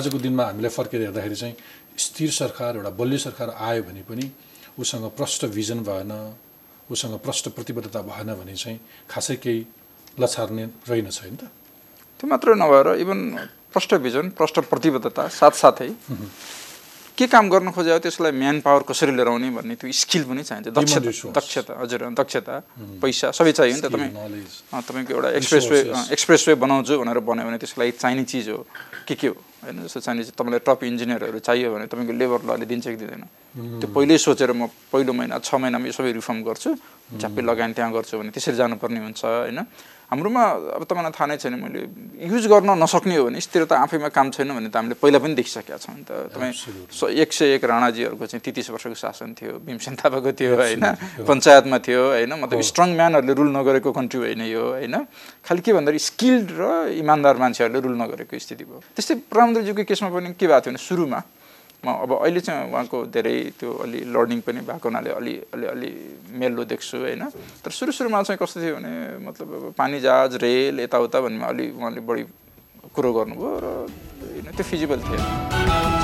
आजको दिनमा हामीलाई फर्केर हेर्दाखेरि चाहिँ स्थिर सरकार एउटा बलियो सरकार आयो भने पनि उसँग प्रष्ट भिजन भएन उसँग प्रष्ट प्रतिबद्धता भएन भने चाहिँ खासै केही लछार्ने रहेनछ होइन त? त्यो मात्रै नभएर इभन प्रष्ट भिजन प्रष्ट प्रतिबद्धता साथसाथै के काम गर्न खोज्यो त्यसलाई म्यान पावर कसरी लिएर आउने भन्ने त्यो स्किल पनि चाहिन्छ। दक्षता. दक्षता हजुर दक्षता पैसा सबै चाहियो नि त तपाईँ। तपाईँको एउटा एक्सप्रेस वे. एक्सप्रेस वे बनाउँछु भनेर भन्यो भने त्यसको लागि चाहिने चिज हो। के के हो? होइन जस्तो चाहिने चिज तपाईँलाई टप इन्जिनियरहरू चाहियो भने तपाईँको लेबर लले दिन्छ कि दिँदैन। त्यो पहिल्यै सोचेर म पहिलो महिना छ महिनामा यो सबै रिफर्म गर्छु। झ्याप्पै लगानी त्यहाँ गर्छु भने त्यसरी जानुपर्ने हुन्छ होइन? हाम्रोमा अब तपाईँलाई थाहा नै छैन मैले युज गर्न नसक्ने हो भने स्थिरता आफैमा काम छैन भने त हामीले पहिला पनि देखिसकेका छौँ नि त। तपाईँ स- एक सय एक राणाजीहरूको चाहिँ तेत्तिस वर्षको शासन थियो भीमसेन थापाको थियो होइन? पञ्चायतमा थियो होइन? मतलब स्ट्रङ म्यानहरूले रुल नगरेको कन्ट्री होइन यो होइन? खालि के भन्दाखेरि स्किल्ड र इमान्दार मान्छेहरूले रुल नगरेको स्थिति भयो। त्यस्तै प्रधानमन्त्रीज्यूको केसमा पनि के भएको थियो भने सुरुमा म अब अहिले चाहिँ उहाँको धेरै त्यो अलि लर्निङ पनि भएको हुनाले अलि अलि अलि मेलो देख्छु होइन? तर सुरु सुरुमा चाहिँ कस्तो थियो भने मतलब अब पानी जहाज रेल यताउता भन्नेमा अलि उहाँले बढी कुरो गर्नुभयो र होइन त्यो फिजिबल थियो।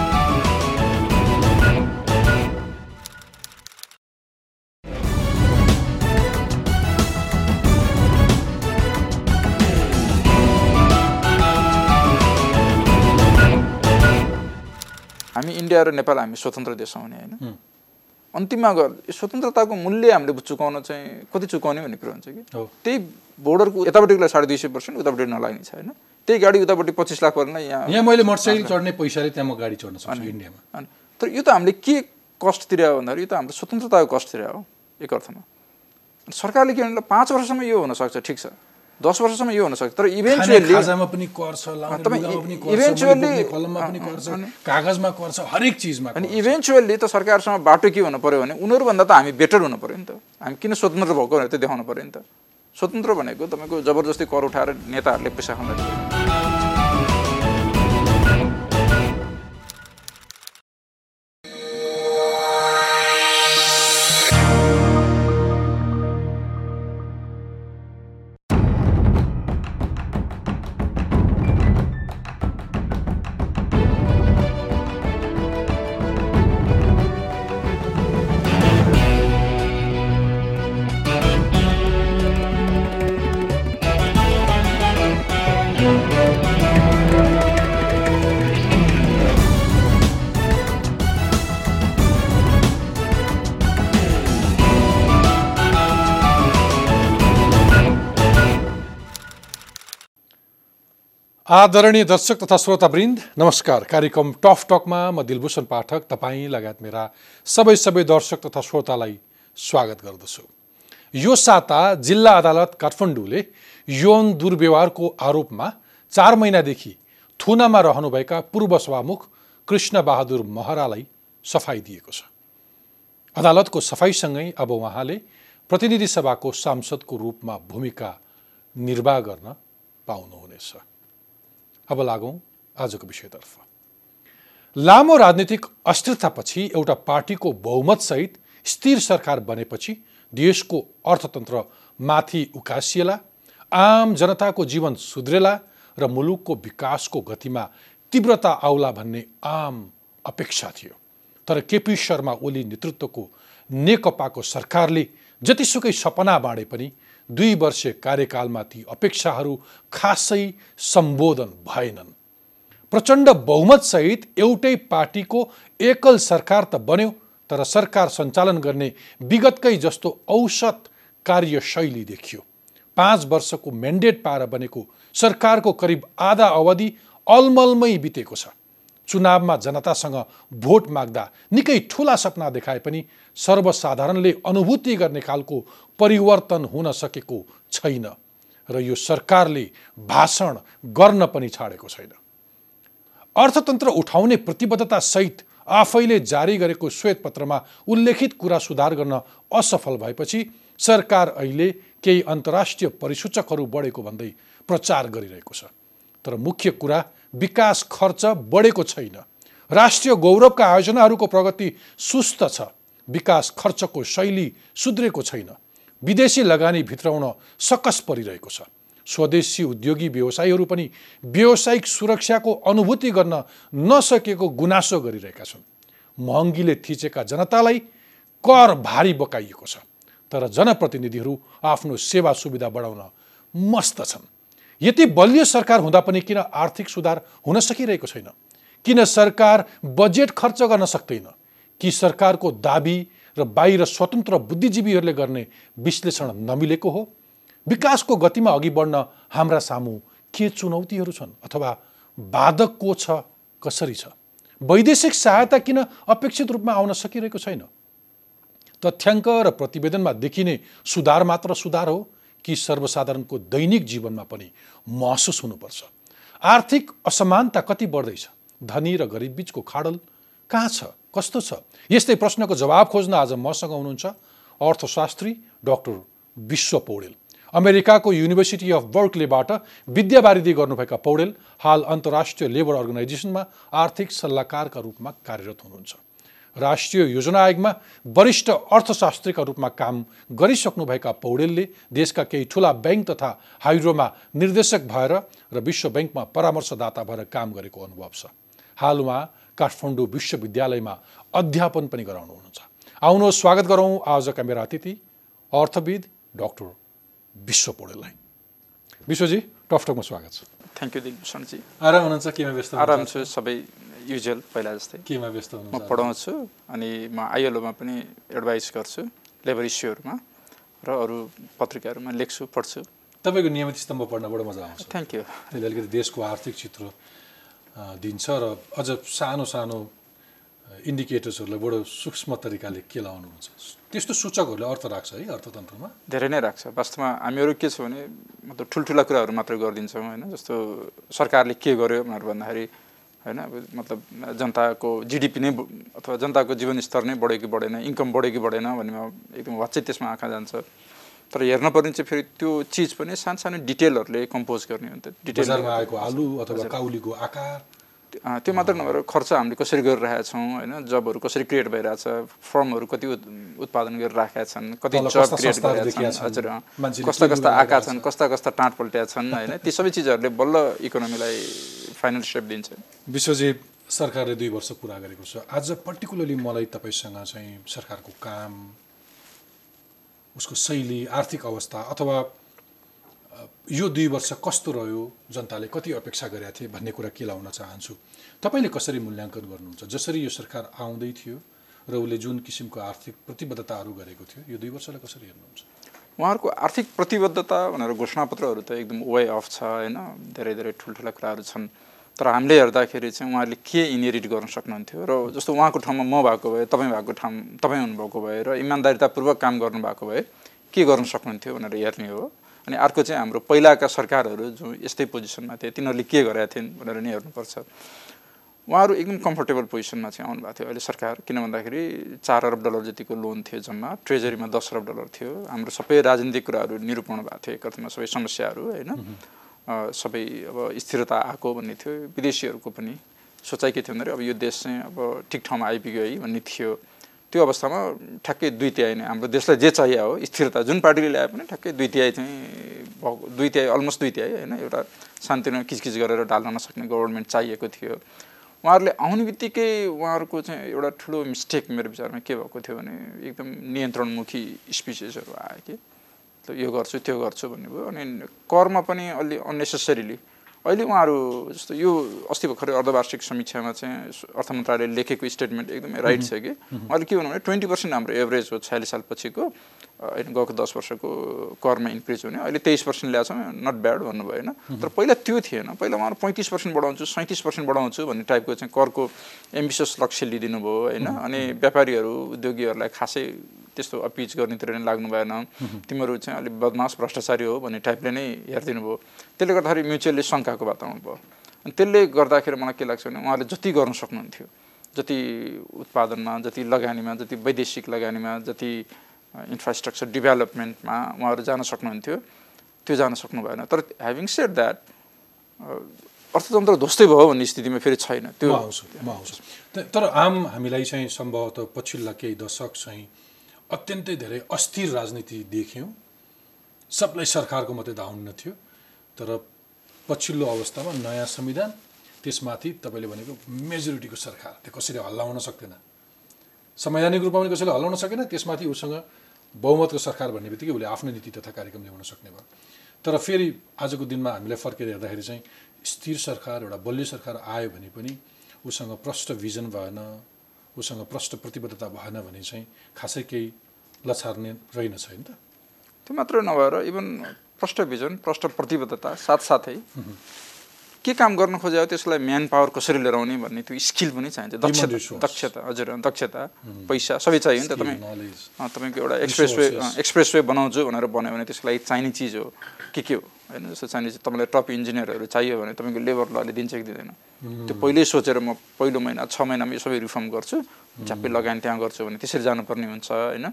हामी इन्डिया र नेपाल हामी स्वतन्त्र देश हौँ नि होइन अन्तिममा गएर यो स्वतन्त्रताको मूल्य हामीले चुकाउन चाहिँ कति चुकाउने भन्ने कुरो हुन्छ कि। त्यही बोर्डरको यतापट्टिको साढे दुई सय पर्सेन्ट उतापट्टि नलाग्ने छ होइन। त्यही गाडी उतापट्टि पच्चिस लाख पर्ने यहाँ यहाँ मैले मोटरसाइकल चढ्ने पैसाले त्यहाँ म गाडी चढ्न सक्छु इन्डियामा। अनि तर यो त हामीले के कस्ट तिर्या हो भन्दाखेरि यो त हाम्रो स्वतन्त्रताको कस्ट तिर्या हो एक अर्थमा। सरकारले के भने पाँच वर्षसम्म यो हुनसक्छ ठिक छ। दस वर्षसम्म यो हुनसक्छ तर इभेन्चुअली पनि कर छ लाउने तपाईँ लुगामा पनि कर छ eventually- मैले बोक्ने कलममा पनि कर छ कागजमा कर छ हरेक चिजमा अनि त सरकारसँग बाटो के हुनु पऱ्यो भने उनीहरूभन्दा त हामी बेटर हुनु पऱ्यो नि त। हामी किन स्वतन्त्र भएको भनेर त देखाउनु पऱ्यो नि त। स्वतन्त्र भनेको तपाईँको जबरजस्ती कर उठाएर नेताहरूले पैसा खान आदरणीय दर्शक तथा श्रोतावृन्द नमस्कार। कार्यक्रम टफ टकमा म दिलभूषण पाठक तपाईँ लगायत मेरा सबै सबै दर्शक तथा श्रोतालाई स्वागत गर्दछु। यो साता जिल्ला अदालत काठमाडौँले यौन दुर्व्यवहारको आरोपमा चार महिनादेखि थुनामा रहनुभएका पूर्व सभामुख कृष्ण बहादुर महरालाई सफाई दिएको छ। अदालतको सफाइसँगै अब उहाँले प्रतिनिधि सभाको सांसदको रूपमा भूमिका निर्वाह गर्न पाउनुहुनेछ। अब लागौँ आजको विषयतर्फ। लामो राजनीतिक अस्थिरतापछि एउटा पार्टीको बहुमतसहित स्थिर सरकार बनेपछि देशको अर्थतन्त्र माथि उकासिएला आम जनताको जीवन सुध्रेला र मुलुकको विकासको गतिमा तीव्रता आउला भन्ने आम अपेक्षा थियो। तर केपी शर्मा ओली नेतृत्वको नेकपाको सरकारले जतिसुकै सपना बाँडे पनि दुई वर्ष कार्यकालमा ती अपेक्षाहरू खासै सम्बोधन भएनन्। प्रचण्ड बहुमतसहित एउटै पार्टीको एकल सरकार त बन्यो तर सरकार सञ्चालन गर्ने विगतकै जस्तो औसत कार्यशैली देखियो। पाँच वर्षको म्यान्डेट पाएर बनेको सरकारको करिब आधा अवधि अलमलमै बितेको छ। चुनावमा जनतासँग भोट माग्दा निकै ठुला सपना देखाए पनि सर्वसाधारणले अनुभूति गर्ने खालको परिवर्तन हुन सकेको छैन र यो सरकारले भाषण गर्न पनि छाडेको छैन। अर्थतन्त्र उठाउने प्रतिबद्धतासहित आफैले जारी गरेको श्वेतपत्रमा उल्लेखित कुरा सुधार गर्न असफल भएपछि सरकार अहिले केही अन्तर्राष्ट्रिय परिसूचकहरू बढेको भन्दै प्रचार गरिरहेको छ। तर मुख्य कुरा विकास खर्च बढेको छैन। राष्ट्रिय गौरवका आयोजनाहरूको प्रगति सुस्त छ। विकास खर्चको शैली सुध्रेको छैन। विदेशी लगानी भित्राउन सकस परिरहेको छ। स्वदेशी उद्योगी व्यवसायीहरू पनि व्यावसायिक सुरक्षाको अनुभूति गर्न नसकेको गुनासो गरिरहेका छन्। महँगीले थिचेका जनतालाई कर भारी बकाइएको छ। तर जनप्रतिनिधिहरू आफ्नो सेवा सुविधा बढाउन मस्त छन्। यति बलियो सरकार हुँदा पनि किन आर्थिक सुधार हुन सकिरहेको छैन? किन सरकार बजेट खर्च गर्न सक्दैन? कि सरकारको दाबी र बाहिर स्वतन्त्र बुद्धिजीवीहरूले गर्ने विश्लेषण नमिलेको हो? विकासको गतिमा अघि बढ्न हाम्रा सामु के चुनौतीहरू छन् अथवा बाधक को छ कसरी छ? वैदेशिक सहायता किन अपेक्षित रूपमा आउन सकिरहेको छैन? तथ्याङ्क र प्रतिवेदनमा देखिने सुधार मात्र सुधार हो कि सर्वसाधारणको दैनिक जीवनमा पनि महसुस हुनुपर्छ। आर्थिक असमानता कति बढ्दैछ? धनी र गरिब बिचको खाडल कहाँ छ? कस्तो छ? यस्तै प्रश्नको जवाब खोज्न आज मसँग हुनुहुन्छ अर्थशास्त्री डाक्टर विश्व पौडेल। अमेरिकाको युनिभर्सिटी अफ बर्कलेबाट विद्यावारिधि गर्नुभएका पौडेल हाल अन्तर्राष्ट्रिय लेबर अर्गनाइजेसनमा आर्थिक सल्लाहकारका रूपमा कार्यरत हुनुहुन्छ। राष्ट्रिय योजना आयोगमा वरिष्ठ अर्थशास्त्रीका रूपमा काम गरिसक्नुभएका पौडेलले देशका केही ठुला ब्याङ्क तथा हाइड्रोमा निर्देशक भएर र विश्व ब्याङ्कमा परामर्शदाता भएर काम गरेको अनुभव छ। हाल उहाँ काठमाडौँ विश्वविद्यालयमा अध्यापन पनि गराउनुहुन्छ। आउनुहोस् स्वागत गरौँ आजका मेरा अतिथि अर्थविद डाक्टर विश्व पौडेललाई। विश्वजी टफटकमा स्वागत छ। थ्याङ्क यू दिलभूषणजी। आराम हुनुहुन्छ? केमा व्यस्त आराम छु सबै युजुअल पहिला जस्तै। केमा व्यस्त म पढाउँछु अनि म आइएलओमा पनि एडभाइस गर्छु लेबर इस्युहरूमा र अरू पत्रिकाहरूमा लेख्छु पढ्छु। तपाईँको नियमित स्तम्भ पढ्न बडो मजा आउँछ। थ्याङ्क यू त्यसले अलिकति देशको आर्थिक चित्र दिन्छ र अझ सानो सानो इन्डिकेटर्सहरूलाई बडो सूक्ष्म तरिकाले के लाउनुहुन्छ? त्यस्तो सूचकहरूले अर्थ राख्छ है अर्थतन्त्रमा। धेरै नै राख्छ। वास्तवमा हामीहरू के छ भने मतलब ठुल्ठुला कुराहरू मात्र गरिदिन्छौँ होइन जस्तो सरकारले के गर्यो भनेर भन्दाखेरि होइन मतलब जनताको जिडिपी नै अथवा जनताको जीवनस्तर नै बढ्यो कि बढेन इन्कम बढ्यो कि बढेन भन्नेमा एकदम वाच्चै त्यसमा आँखा जान्छ। तर हेर्न पर्ने चाहिँ फेरि त्यो चिज पनि सानो सानो डिटेलहरूले कम्पोज गर्ने हो नि त। डिटेल बजारमा आएको आलु अथवा काउलीको आकार। त्यो मात्र नभएर खर्च हामीले कसरी गरिरहेका छौँ होइन? जबहरू कसरी क्रिएट भइरहेछ फर्महरू कति उत्- उत्पादन गरिराखेका छन् कति जब क्रिएट गरिरहेका छन् हजुर कस्ता कस्ता आएका छन्। कस्ता कस्ता टाँट पल्ट्या छन् होइन? ती सबै चिजहरूले बल्ल इकोनोमीलाई फाइनल सेप दिन्छ। विश्वजी सरकारले दुई वर्ष पुरा गरेको छ। आज पर्टिकुलरली मलाई तपाईँसँग चाहिँ सरकारको काम उसको शैली आर्थिक अवस्था अथवा यो दुई वर्ष कस्तो रह्यो जनताले कति अपेक्षा गरेका थिए भन्ने कुरा के लाउन चाहन्छु? तपाईँले कसरी मूल्याङ्कन गर्नुहुन्छ? जसरी यो सरकार आउँदै थियो र उसले जुन किसिमको आर्थिक प्रतिबद्धताहरू गरेको थियो यो दुई वर्षलाई कसरी हेर्नुहुन्छ? उहाँहरूको आर्थिक प्रतिबद्धता भनेर घोषणापत्रहरू त एकदम वे अफ छ होइन? धेरै धेरै ठुल्ठुला कुराहरू छन्। तर हामीले हेर्दाखेरि चाहिँ उहाँहरूले के इनहेरिट गर्न सक्नुहुन्थ्यो र जस्तो उहाँको ठाउँमा म भएको भए तपाईँ भएको ठाउँ तपाईँ हुनुभएको भए र इमान्दारितापूर्वक काम गर्नुभएको भए के गर्न सक्नुहुन्थ्यो भनेर हेर्ने हो। अनि अर्को चाहिँ हाम्रो पहिलाका सरकारहरू जो यस्तै पोजिसनमा थिए तिनीहरूले के गरेका थिएन भनेर नि हेर्नुपर्छ। उहाँहरू एकदम कम्फोर्टेबल पोजिसनमा चाहिँ आउनुभएको थियो अहिले सरकार। किन भन्दाखेरि चार अरब डलर जतिको लोन थियो जम्मा ट्रेजरीमा दस अरब डलर थियो। हाम्रो सबै राजनीतिक कुराहरू निरूपण भएको थियो। एक सबै समस्याहरू होइन। सबै अब स्थिरता आएको भन्ने थियो। विदेशीहरूको पनि सोचाइ के थियो भन्दाखेरि अब यो देश चाहिँ अब ठिक ठाउँमा आइपुग्यो है भन्ने थियो। त्यो अवस्थामा ठ्याक्कै दुई तिहाई नै हाम्रो देशलाई जे चाहियो हो स्थिरता जुन पार्टीले ल्याए पनि ठ्याक्कै दुई तिहाई चाहिँ भएको दुई तिहाई अलमोस्ट दुई तिहाई होइन एउटा शान्तिमा किचकिच गरेर ढाल्न नसक्ने गभर्मेन्ट चाहिएको थियो। उहाँहरूले आउने बित्तिकै उहाँहरूको चाहिँ एउटा ठुलो मिस्टेक मेरो विचारमा के भएको थियो भने एकदम नियन्त्रणमुखी स्पिचेसहरू आयो कि। यो गर्छु त्यो गर्छु भन्ने भयो। अनि करमा पनि अलि अननेसेसरीली अहिले उहाँहरू जस्तो यो अस्ति भर्खरै अर्धवार्षिक समीक्षामा चाहिँ अर्थ मन्त्रालयले लेखेको स्टेटमेन्ट एकदमै राइट छ कि। उहाँले के भन्नु भने ट्वेन्टी पर्सेन्ट हाम्रो एभरेज हो छयालिस साल पछिको अ, होइन गएको दस वर्षको करमा इन्क्रिज हुने। अहिले तेइस पर्सेन्ट ल्याएको छौँ नट ब्याड भन्नुभयो होइन? तर पहिला त्यो थिएन। पहिला उहाँहरू पैँतिस पर्सेन्ट बढाउँछु सैँतिस पर्सेन्ट बढाउँछु भन्ने टाइपको चाहिँ करको एम्बिसियस लक्ष्य लिइदिनु भयो होइन अनि व्यापारीहरू उद्योगीहरूलाई खासै त्यस्तो अपिच गर्नेतिर नै लाग्नु भएन। तिमीहरू चाहिँ अलिक बदमास भ्रष्टाचारी हो भन्ने टाइपले नै हेरिदिनु भयो त्यसले गर्दाखेरि म्युचुअली शङ्काको वातावरण भयो। अनि त्यसले गर्दाखेरि मलाई के लाग्छ भने उहाँले जति गर्न सक्नुहुन्थ्यो जति उत्पादनमा जति लगानीमा जति वैदेशिक लगानीमा जति इन्फ्रास्ट्रक्चर डेभलपमेन्टमा उहाँहरू जान सक्नुहुन्थ्यो त्यो जान सक्नु भएन। तर ह्याभिङ सेड द्याट अर्थतन्त्र ध्वस्तै भयो भन्ने स्थितिमा फेरि छैन। त्यो आउँछु म आउँछु तर आम हामीलाई चाहिँ सम्भवतः पछिल्ला केही दशक चाहिँ अत्यन्तै धेरै अस्थिर राजनीति देख्यौँ। सबलाई सरकारको मात्रै धाउन्न थियो। तर पछिल्लो अवस्थामा नयाँ संविधान त्यसमाथि तपाईँले भनेको मेजोरिटीको सरकार त्यो कसैले हल्लाउन सक्दैन। संवैधानिक रूपमा पनि कसैले हल्लाउन सकेन त्यसमाथि उसँग बहुमतको सरकार भन्ने बित्तिकै उसले आफ्नो नीति तथा कार्यक्रम ल्याउन सक्ने भयो। तर फेरि आजको दिनमा हामीलाई फर्केर हेर्दाखेरि चाहिँ स्थिर सरकार एउटा बलियो सरकार आयो भने पनि उसँग प्रष्ट भिजन भएन उसँग प्रष्ट प्रतिबद्धता भएन भने चाहिँ खासै केही लछार्ने रहेनछ होइन त? त्यो मात्र नभएर इभन प्रष्ट भिजन प्रष्ट प्रतिबद्धता साथसाथै के काम गर्न खोज्यो त्यसलाई म्यान पावर कसरी लिएर आउने भन्ने त्यो स्किल पनि चाहिन्छ। दक्षता. दक्षता हजुर दक्षता पैसा सबै चाहियो नि त तपाईँ। तपाईँको एउटा एक्सप्रेस वे एक्सप्रेस वे बनाउँछु भनेर भन्यो भने त्यसको लागि चाहिने चिज हो। के के हो? होइन जस्तो चाहिने चिज तपाईँलाई टप इन्जिनियरहरू चाहियो भने तपाईँको लेबर लले दिन्छ कि दिँदैन। त्यो पहिल्यै सोचेर म पहिलो महिना छ महिनामा यो सबै रिफर्म गर्छु। झ्याप्पै लगानी त्यहाँ गर्छु भने त्यसरी जानुपर्ने हुन्छ होइन।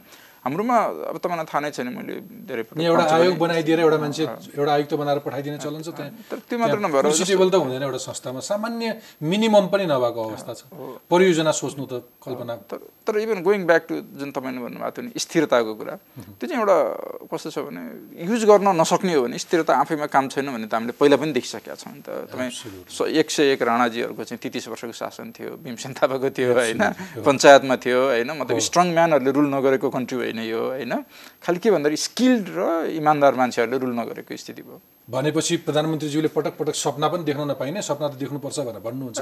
हाम्रोमा अब तपाईँलाई थाहा नै छैन मैले धेरै एउटा आयोग बनाइदिएर एउटा मान्छे एउटा आयुक्त बनाएर पठाइदिने चलन छ त्यो मात्र नभएर कन्स्टिट्युबल त हुँदैन एउटा संस्थामा। सामान्य मिनिमम पनि नभएको अवस्था छ। परियोजना सोच्नु त कल्पना तर तर इभन गोइङ ब्याक टु जुन तपाईँले भन्नुभएको थियो नि स्थिरताको कुरा त्यो चाहिँ एउटा कस्तो छ भने युज गर्न नसक्ने हो भने स्थिरता आफैमा काम छैन भने त हामीले पहिला पनि देखिसकेका छौँ नि त। तपाईँ एक सय एक राणाजीहरूको चाहिँ तेत्तिस वर्षको शासन थियो भीमसेन थापाको थियो होइन? पञ्चायतमा थियो होइन? मतलब स्ट्रङ म्यानहरूले रुल नगरेको कन्ट्री होइन यो होइन? खालि के भन्दाखेरि स्किल्ड र इमान्दार मान्छेहरूले रुल नगरेको स्थिति भयो। भनेपछि प्रधानमन्त्रीज्यूले पटक पटक सपना पनि देख्न नपाइने सपना त देख्नुपर्छ भनेर भन्नुहुन्छ।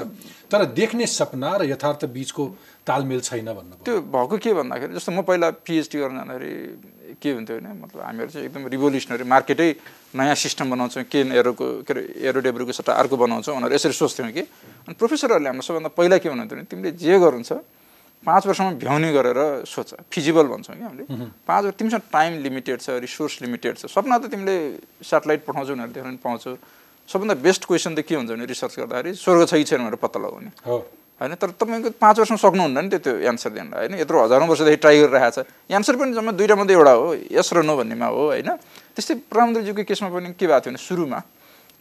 तर देख्ने सपना र यथार्थ बिचको तालमेल छैन भन्नु त्यो भएको के भन्दाखेरि जस्तो म पहिला पिएचडी गर्न जाँदाखेरि के हुन्थ्यो भने मतलब हामीहरू चाहिँ एकदम रिभोल्युसनरी मार्केटै नयाँ सिस्टम बनाउँछौँ के एरोको के अरे एरो डेब्रुको सट्टा अर्को बनाउँछौँ भनेर यसरी सोच्थ्यौँ कि। अनि प्रोफेसरहरूले हाम्रो सबभन्दा पहिला के भन्नुहुन्थ्यो भने तिमीले जे गर्नुहुन्छ पाँच वर्षमा भ्याउने गरेर सोच फिजिबल भन्छौँ कि हामीले। पाँच वर्ष तिमीसँग टाइम लिमिटेड छ रिसोर्स लिमिटेड छ। सपना त तिमीले सेटेलाइट पठाउँछौ भनेर देख्न पनि पाउँछौ। सबभन्दा बेस्ट क्वेसन त के हुन्छ भने रिसर्च गर्दाखेरि स्वर्ग छ कि छैन भनेर पत्ता लगाउने। हो। होइन तर तपाईँको पाँच वर्षमा सक्नुहुन्न नि त्यो त्यो एन्सर दिन होइन यत्रो हजारौँ वर्षदेखि ट्राई गरिरहेको छ। एन्सर पनि जम्मा दुइटा मात्रै एउटा हो यस र नो भन्नेमा हो होइन। त्यस्तै प्रधानमन्त्रीज्यूको केसमा पनि के भएको थियो भने सुरुमा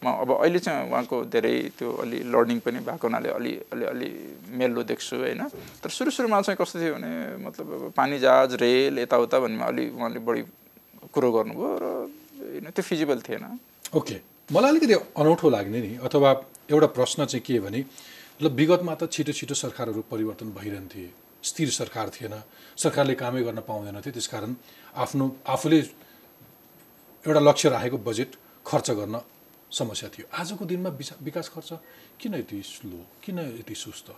म अब अहिले चाहिँ उहाँको धेरै त्यो अलि लर्निङ पनि भएको हुनाले अलि अलि अलि मेल्लो देख्छु होइन। तर सुरु सुरुमा चाहिँ कस्तो थियो भने मतलब अब पानी जहाज रेल यताउता भन्नेमा अलि उहाँले बढी कुरो गर्नुभयो र होइन त्यो फिजिबल थिएन। ओके। मलाई अलिकति अनौठो लाग्ने नि अथवा एउटा प्रश्न चाहिँ के भने ल विगतमा त छिटो छिटो सरकारहरू परिवर्तन भइरहन्थे स्थिर सरकार थिएन सरकारले कामै गर्न पाउँदैन थियो त्यसकारण आफ्नो आफूले एउटा लक्ष्य राखेको बजेट खर्च गर्न समस्या थियो। आजको दिनमा विकास खर्च किन यति स्लो? किन यति सुस्त?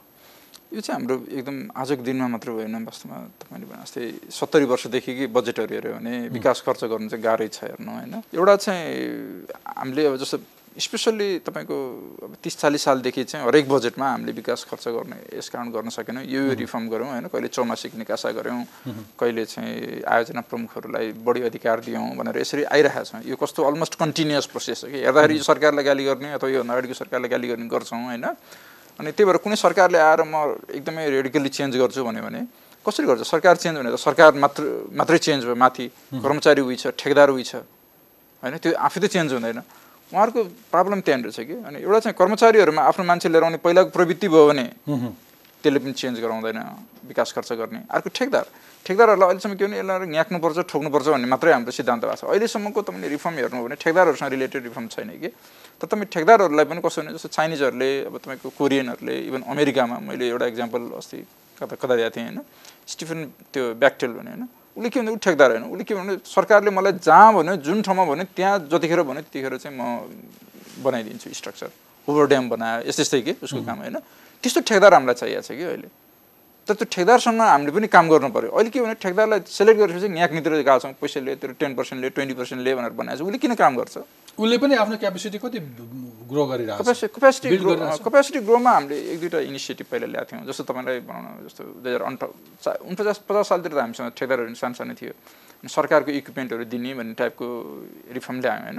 यो चाहिँ हाम्रो एकदम आजको दिनमा मात्र भएन वास्तवमा तपाईँले भने जस्तै सत्तरी वर्षदेखि बजेटहरू हेऱ्यो भने विकास खर्च गर्नु चाहिँ गाह्रै छ हेर्नु होइन? एउटा चाहिँ हामीले अब जस्तो स्पेसल्ली तपाईँको अब तिस चालिस सालदेखि चाहिँ हरेक बजेटमा हामीले विकास खर्च गर्ने यस कारण गर्न सकेनौँ। यो रिफर्म गऱ्यौँ होइन? कहिले चौमासिक निकासा गऱ्यौँ कहिले चाहिँ आयोजना प्रमुखहरूलाई बढी अधिकार दियौँ भनेर यसरी आइरहेको छ। यो कस्तो अलमोस्ट कन्टिन्युस प्रोसेस हो कि? हेर्दाखेरि यो सरकारलाई गाली गर्ने अथवा योभन्दा अगाडिको सरकारलाई गाली गर्ने गर्छौँ होइन? अनि त्यही भएर कुनै सरकारले आएर म एकदमै रेडिकल्ली चेन्ज गर्छु भन्यो भने कसरी गर्छ? सरकार चेन्ज भने त सरकार मात्र मात्रै चेन्ज भयो। माथि कर्मचारी उही छ ठेकदार उही छ होइन? त्यो आफै त चेन्ज हुँदैन। उहाँहरूको प्रब्लम त्यहाँनिर छ कि? अनि एउटा चाहिँ कर्मचारीहरूमा आफ्नो मान्छे लिएर आउने पहिलाको प्रवृत्ति भयो भने त्यसले पनि चेन्ज गराउँदैन विकास खर्च गर्ने। अर्को ठेकदार। ठेकदारहरूलाई अहिलेसम्म के भने यसलाई न्याक्नुपर्छ ठोक्नुपर्छ भन्ने मात्रै हाम्रो सिद्धान्त भएको छ। अहिलेसम्मको तपाईँले रिफर्म हेर्नु भने ठेकदारहरूसँग रिलेटेड रिफर्म छैन कि? तर तपाईँ ठेकदारहरूलाई पनि कसो भने जस्तो चाइनिजहरूले अब तपाईँको कोरियनहरूले इभन अमेरिकामा मैले एउटा इक्जाम्पल अस्ति कता कता दिएको थिएँ होइन? स्टिफन त्यो ब्याक्टेल भने होइन? उसले के भन्दा ऊ ठेकदार होइन। उसले के भन्यो सरकारले मलाई जहाँ भन्यो जुन ठाउँमा भन्यो त्यहाँ जतिखेर भन्यो त्यतिखेर चाहिँ म बनाइदिन्छु स्ट्रक्चर ओभर ड्याम बनायो यस्तै यस्तै के उसको काम होइन। त्यस्तो ठेकदार हामीलाई चाहिएको छ कि अहिले? तर त्यो ठेकदारसँग हामीले पनि काम गर्नु पऱ्यो अहिले के भने ठेकदारलाई सेलेक्ट गरेपछि न्याकनीतिर गएको छौँ पैसा ले तेरो टेन पर्सेन्ट ले ट्वेन्टी पर्सेन्ट ले भनेर बनाएको छ। उसले किन काम गर्छ? उसले पनि आफ्नो क्यापेसिटी कति ग्रो गरिरहेको छ? Build grow. कपेसिटी ग्रोमा हामीले एक दुईवटा इनिसिएटिभ पहिला ल्याएको थियौँ जस्तो तपाईँलाई भनौँ न जस्तो दुई हजार अन्ठ उनपचास पचास सालतिर त हामीसँग ठेकदारहरू सानो सानो थियो। सरकारको इक्विपमेन्टहरू दिने भन्ने टाइपको रिफर्म ल्यायौँ होइन?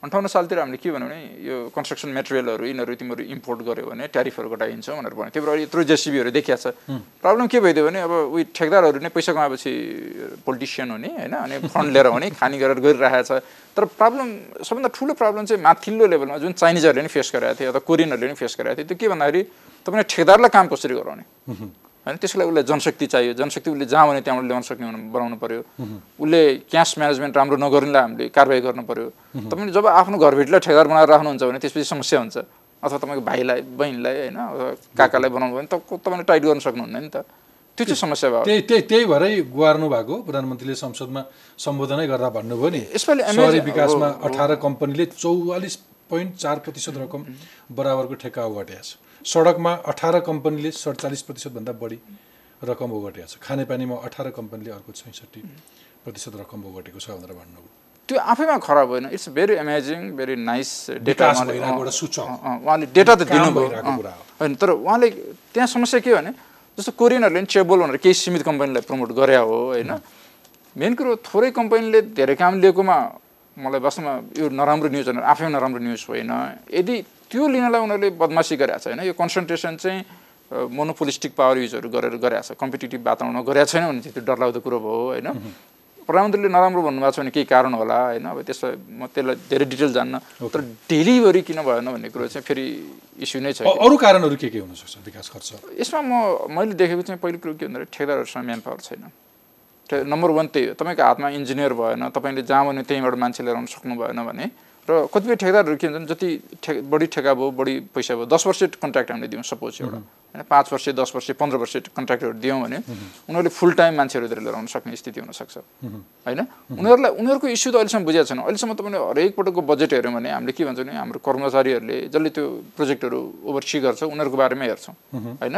अन्ठाउन्न सालतिर हामीले के भन्यो भने यो कन्स्ट्रक्सन मेटेरियलहरू यिनीहरू तिमीहरू इम्पोर्ट गर्यो भने ट्यारिफहरू घटाइदिन्छौ भनेर भन्यो। त्यही भएर यत्रो जेसिबीहरू देखिया छ प्रब्लम के भइदियो भने अब उयो ठेकदारहरू नै पैसा कमाएपछि पोलिटिसियन हुने होइन अनि फन्ड लिएर हुने खाने गरेर गरिरहेको छ। तर प्रब्लम सबभन्दा ठुलो प्रब्लम चाहिँ माथिल्लो लेभलमा जुन चाइनिजहरूले नि फेस गरेको थियो अथवा कोरियनहरूले नि फेस गरेको थियो त्यो के भन्दाखेरि तपाईँले ठेकदारलाई काम कसरी गराउने? होइन? त्यसको लागि उसलाई जनशक्ति चाहियो। जनशक्ति उसले जहाँ भने त्यहाँबाट ल्याउन सक्ने हुनु- बनाउनु पऱ्यो उसले क्यास म्यानेजमेन्ट राम्रो नगर्नेलाई हामीले कारवाही गर्नु पऱ्यो तपाईँले जब आफ्नो घरभिटलाई ठेगार बनाएर राख्नुहुन्छ भने त्यसपछि समस्या हुन्छ। अथवा तपाईँको भाइलाई बहिनीलाई होइन? काकालाई बनाउनु भयो भने त तपाईँले टाइट गर्न सक्नुहुन्न नि त। त्यो चाहिँ समस्या भयो। त्यही त्यही त्यही भएरै गुहार्नु भएको प्रधानमन्त्रीले संसदमा सम्बोधनै गर्दा भन्नुभयो नि। यसपालि सहरी विकासमा अठार कम्पनीले चौवालिस पोइन्ट चार प्रतिशत रकम बराबरको ठेक्का ओगटेको छ। सडकमा अठार कम्पनीले सडचालिस प्रतिशतभन्दा बढी रकम ओगटेको छ। खानेपानीमा अठार कम्पनीले अर्को छैसठी प्रतिशत रकम ओगटेको छ भनेर भन्नुभयो। त्यो आफैमा खराब होइन। It's very amazing very nice data सूचक। उहाँले डेटा त दिनुभयो। होइन तर उहाँले त्यहाँ समस्या के भने जस्तो कोरियनहरूले पनि चेबल भनेर केही सीमित कम्पनीलाई प्रमोट गरे हो होइन। मेन कुरो थोरै कम्पनीले धेरै काम लिएकोमा मलाई वास्तवमा यो नराम्रो न्युज होइन आफैमा नराम्रो न्युज होइन। यदि त्यो लिनलाई उनीहरूले बदमासी गरेको छ होइन यो कन्सन्ट्रेसन चाहिँ मोनोपोलिस्टिक पावर युजहरू गरेर गरेको छ कम्पिटेटिभ वातावरणमा गरेको छैन भने चाहिँ त्यो डरलाग्दो कुरो भयो होइन। प्रधानमन्त्रीले नराम्रो भन्नुभएको छ भने केही कारण होला होइन अब त्यसमा म त्यसलाई धेरै डिटेल जान्न। तर डेलिभरी किन भएन भन्ने कुरो चाहिँ फेरि इस्यु नै छ। अरू कारणहरू के के हुनसक्छ विकास खर्च? यसमा म मैले देखेको चाहिँ पहिलो कुरो के भन्दाखेरि ठेकदारहरूसँग म्यान पावर छैन। नम्बर वान त्यही हो। तपाईँको हातमा इन्जिनियर भएन तपाईँले जहाँ भने त्यहीँबाट मान्छे लिएर आउनु सक्नु भएन भने र कतिपय ठेकदारहरू के हुन्छन् जति ठे बढी ठेका भयो बढी पैसा भयो दस वर्ष कन्ट्र्याक्ट हामीले दियौँ सपोज एउटा। होइन पाँच वर्ष दस वर्ष पन्ध्र वर्ष कन्ट्र्याक्टहरू दियौँ भने उनीहरूले फुल टाइम मान्छेहरू लिएर लिएर आउनु सक्ने स्थिति हुनसक्छ। होइन? उनीहरूलाई उनीहरूको इस्यु त अहिलेसम्म बुझेको छैन। अहिलेसम्म तपाईँले हरेक पटकको बजेट हेऱ्यौँ भने हामीले के भन्छौँ भने हाम्रो कर्मचारीहरूले जसले त्यो प्रोजेक्टहरू ओभरसी गर्छ उनीहरूको बारेमै हेर्छौँ। होइन?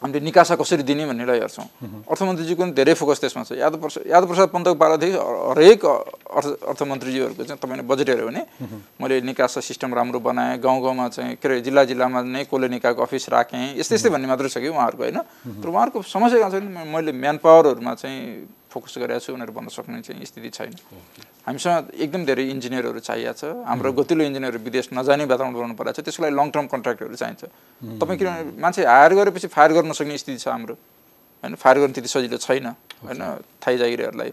हामीले निकासा कसरी दिने भन्नेलाई हेर्छौँ। अर्थमन्त्रीजीको पनि धेरै फोकस त्यसमा छ। यादव प्रसाद यादव प्रसाद पन्तको पालादेखि हरेक अर्थ अर्थमन्त्रीजीहरूको चाहिँ तपाईँले बजेट हेऱ्यो भने मैले निकासा सिस्टम राम्रो बनाएँ गाउँ गाउँमा चाहिँ के अरे जिल्ला जिल्लामा नै कसले निकायको अफिस राखेँ यस्तै यस्तै भन्ने मात्रै छ कि उहाँहरूको होइन? तर उहाँहरूको समस्या कहाँ छ भने मैले म्यान पावरहरूमा चाहिँ फोकस गरेको छु उनीहरू भन्न सक्ने चाहिँ स्थिति छैन। हामीसँग एकदम धेरै इन्जिनियरहरू चाहिएको छ। हाम्रो गतिलो इन्जिनियरहरू विदेश नजाने वातावरण बनाउनु परेको छ। त्यसको लागि लङ टर्म कन्ट्र्याक्टहरू चाहिन्छ तपाईँ किनभने मान्छे हायर गरेपछि फायर गर्न नसक्ने स्थिति छ हाम्रो? होइन फायर गर्नु त्यति सजिलो छैन। होइन थाइ जागिरहरूलाई।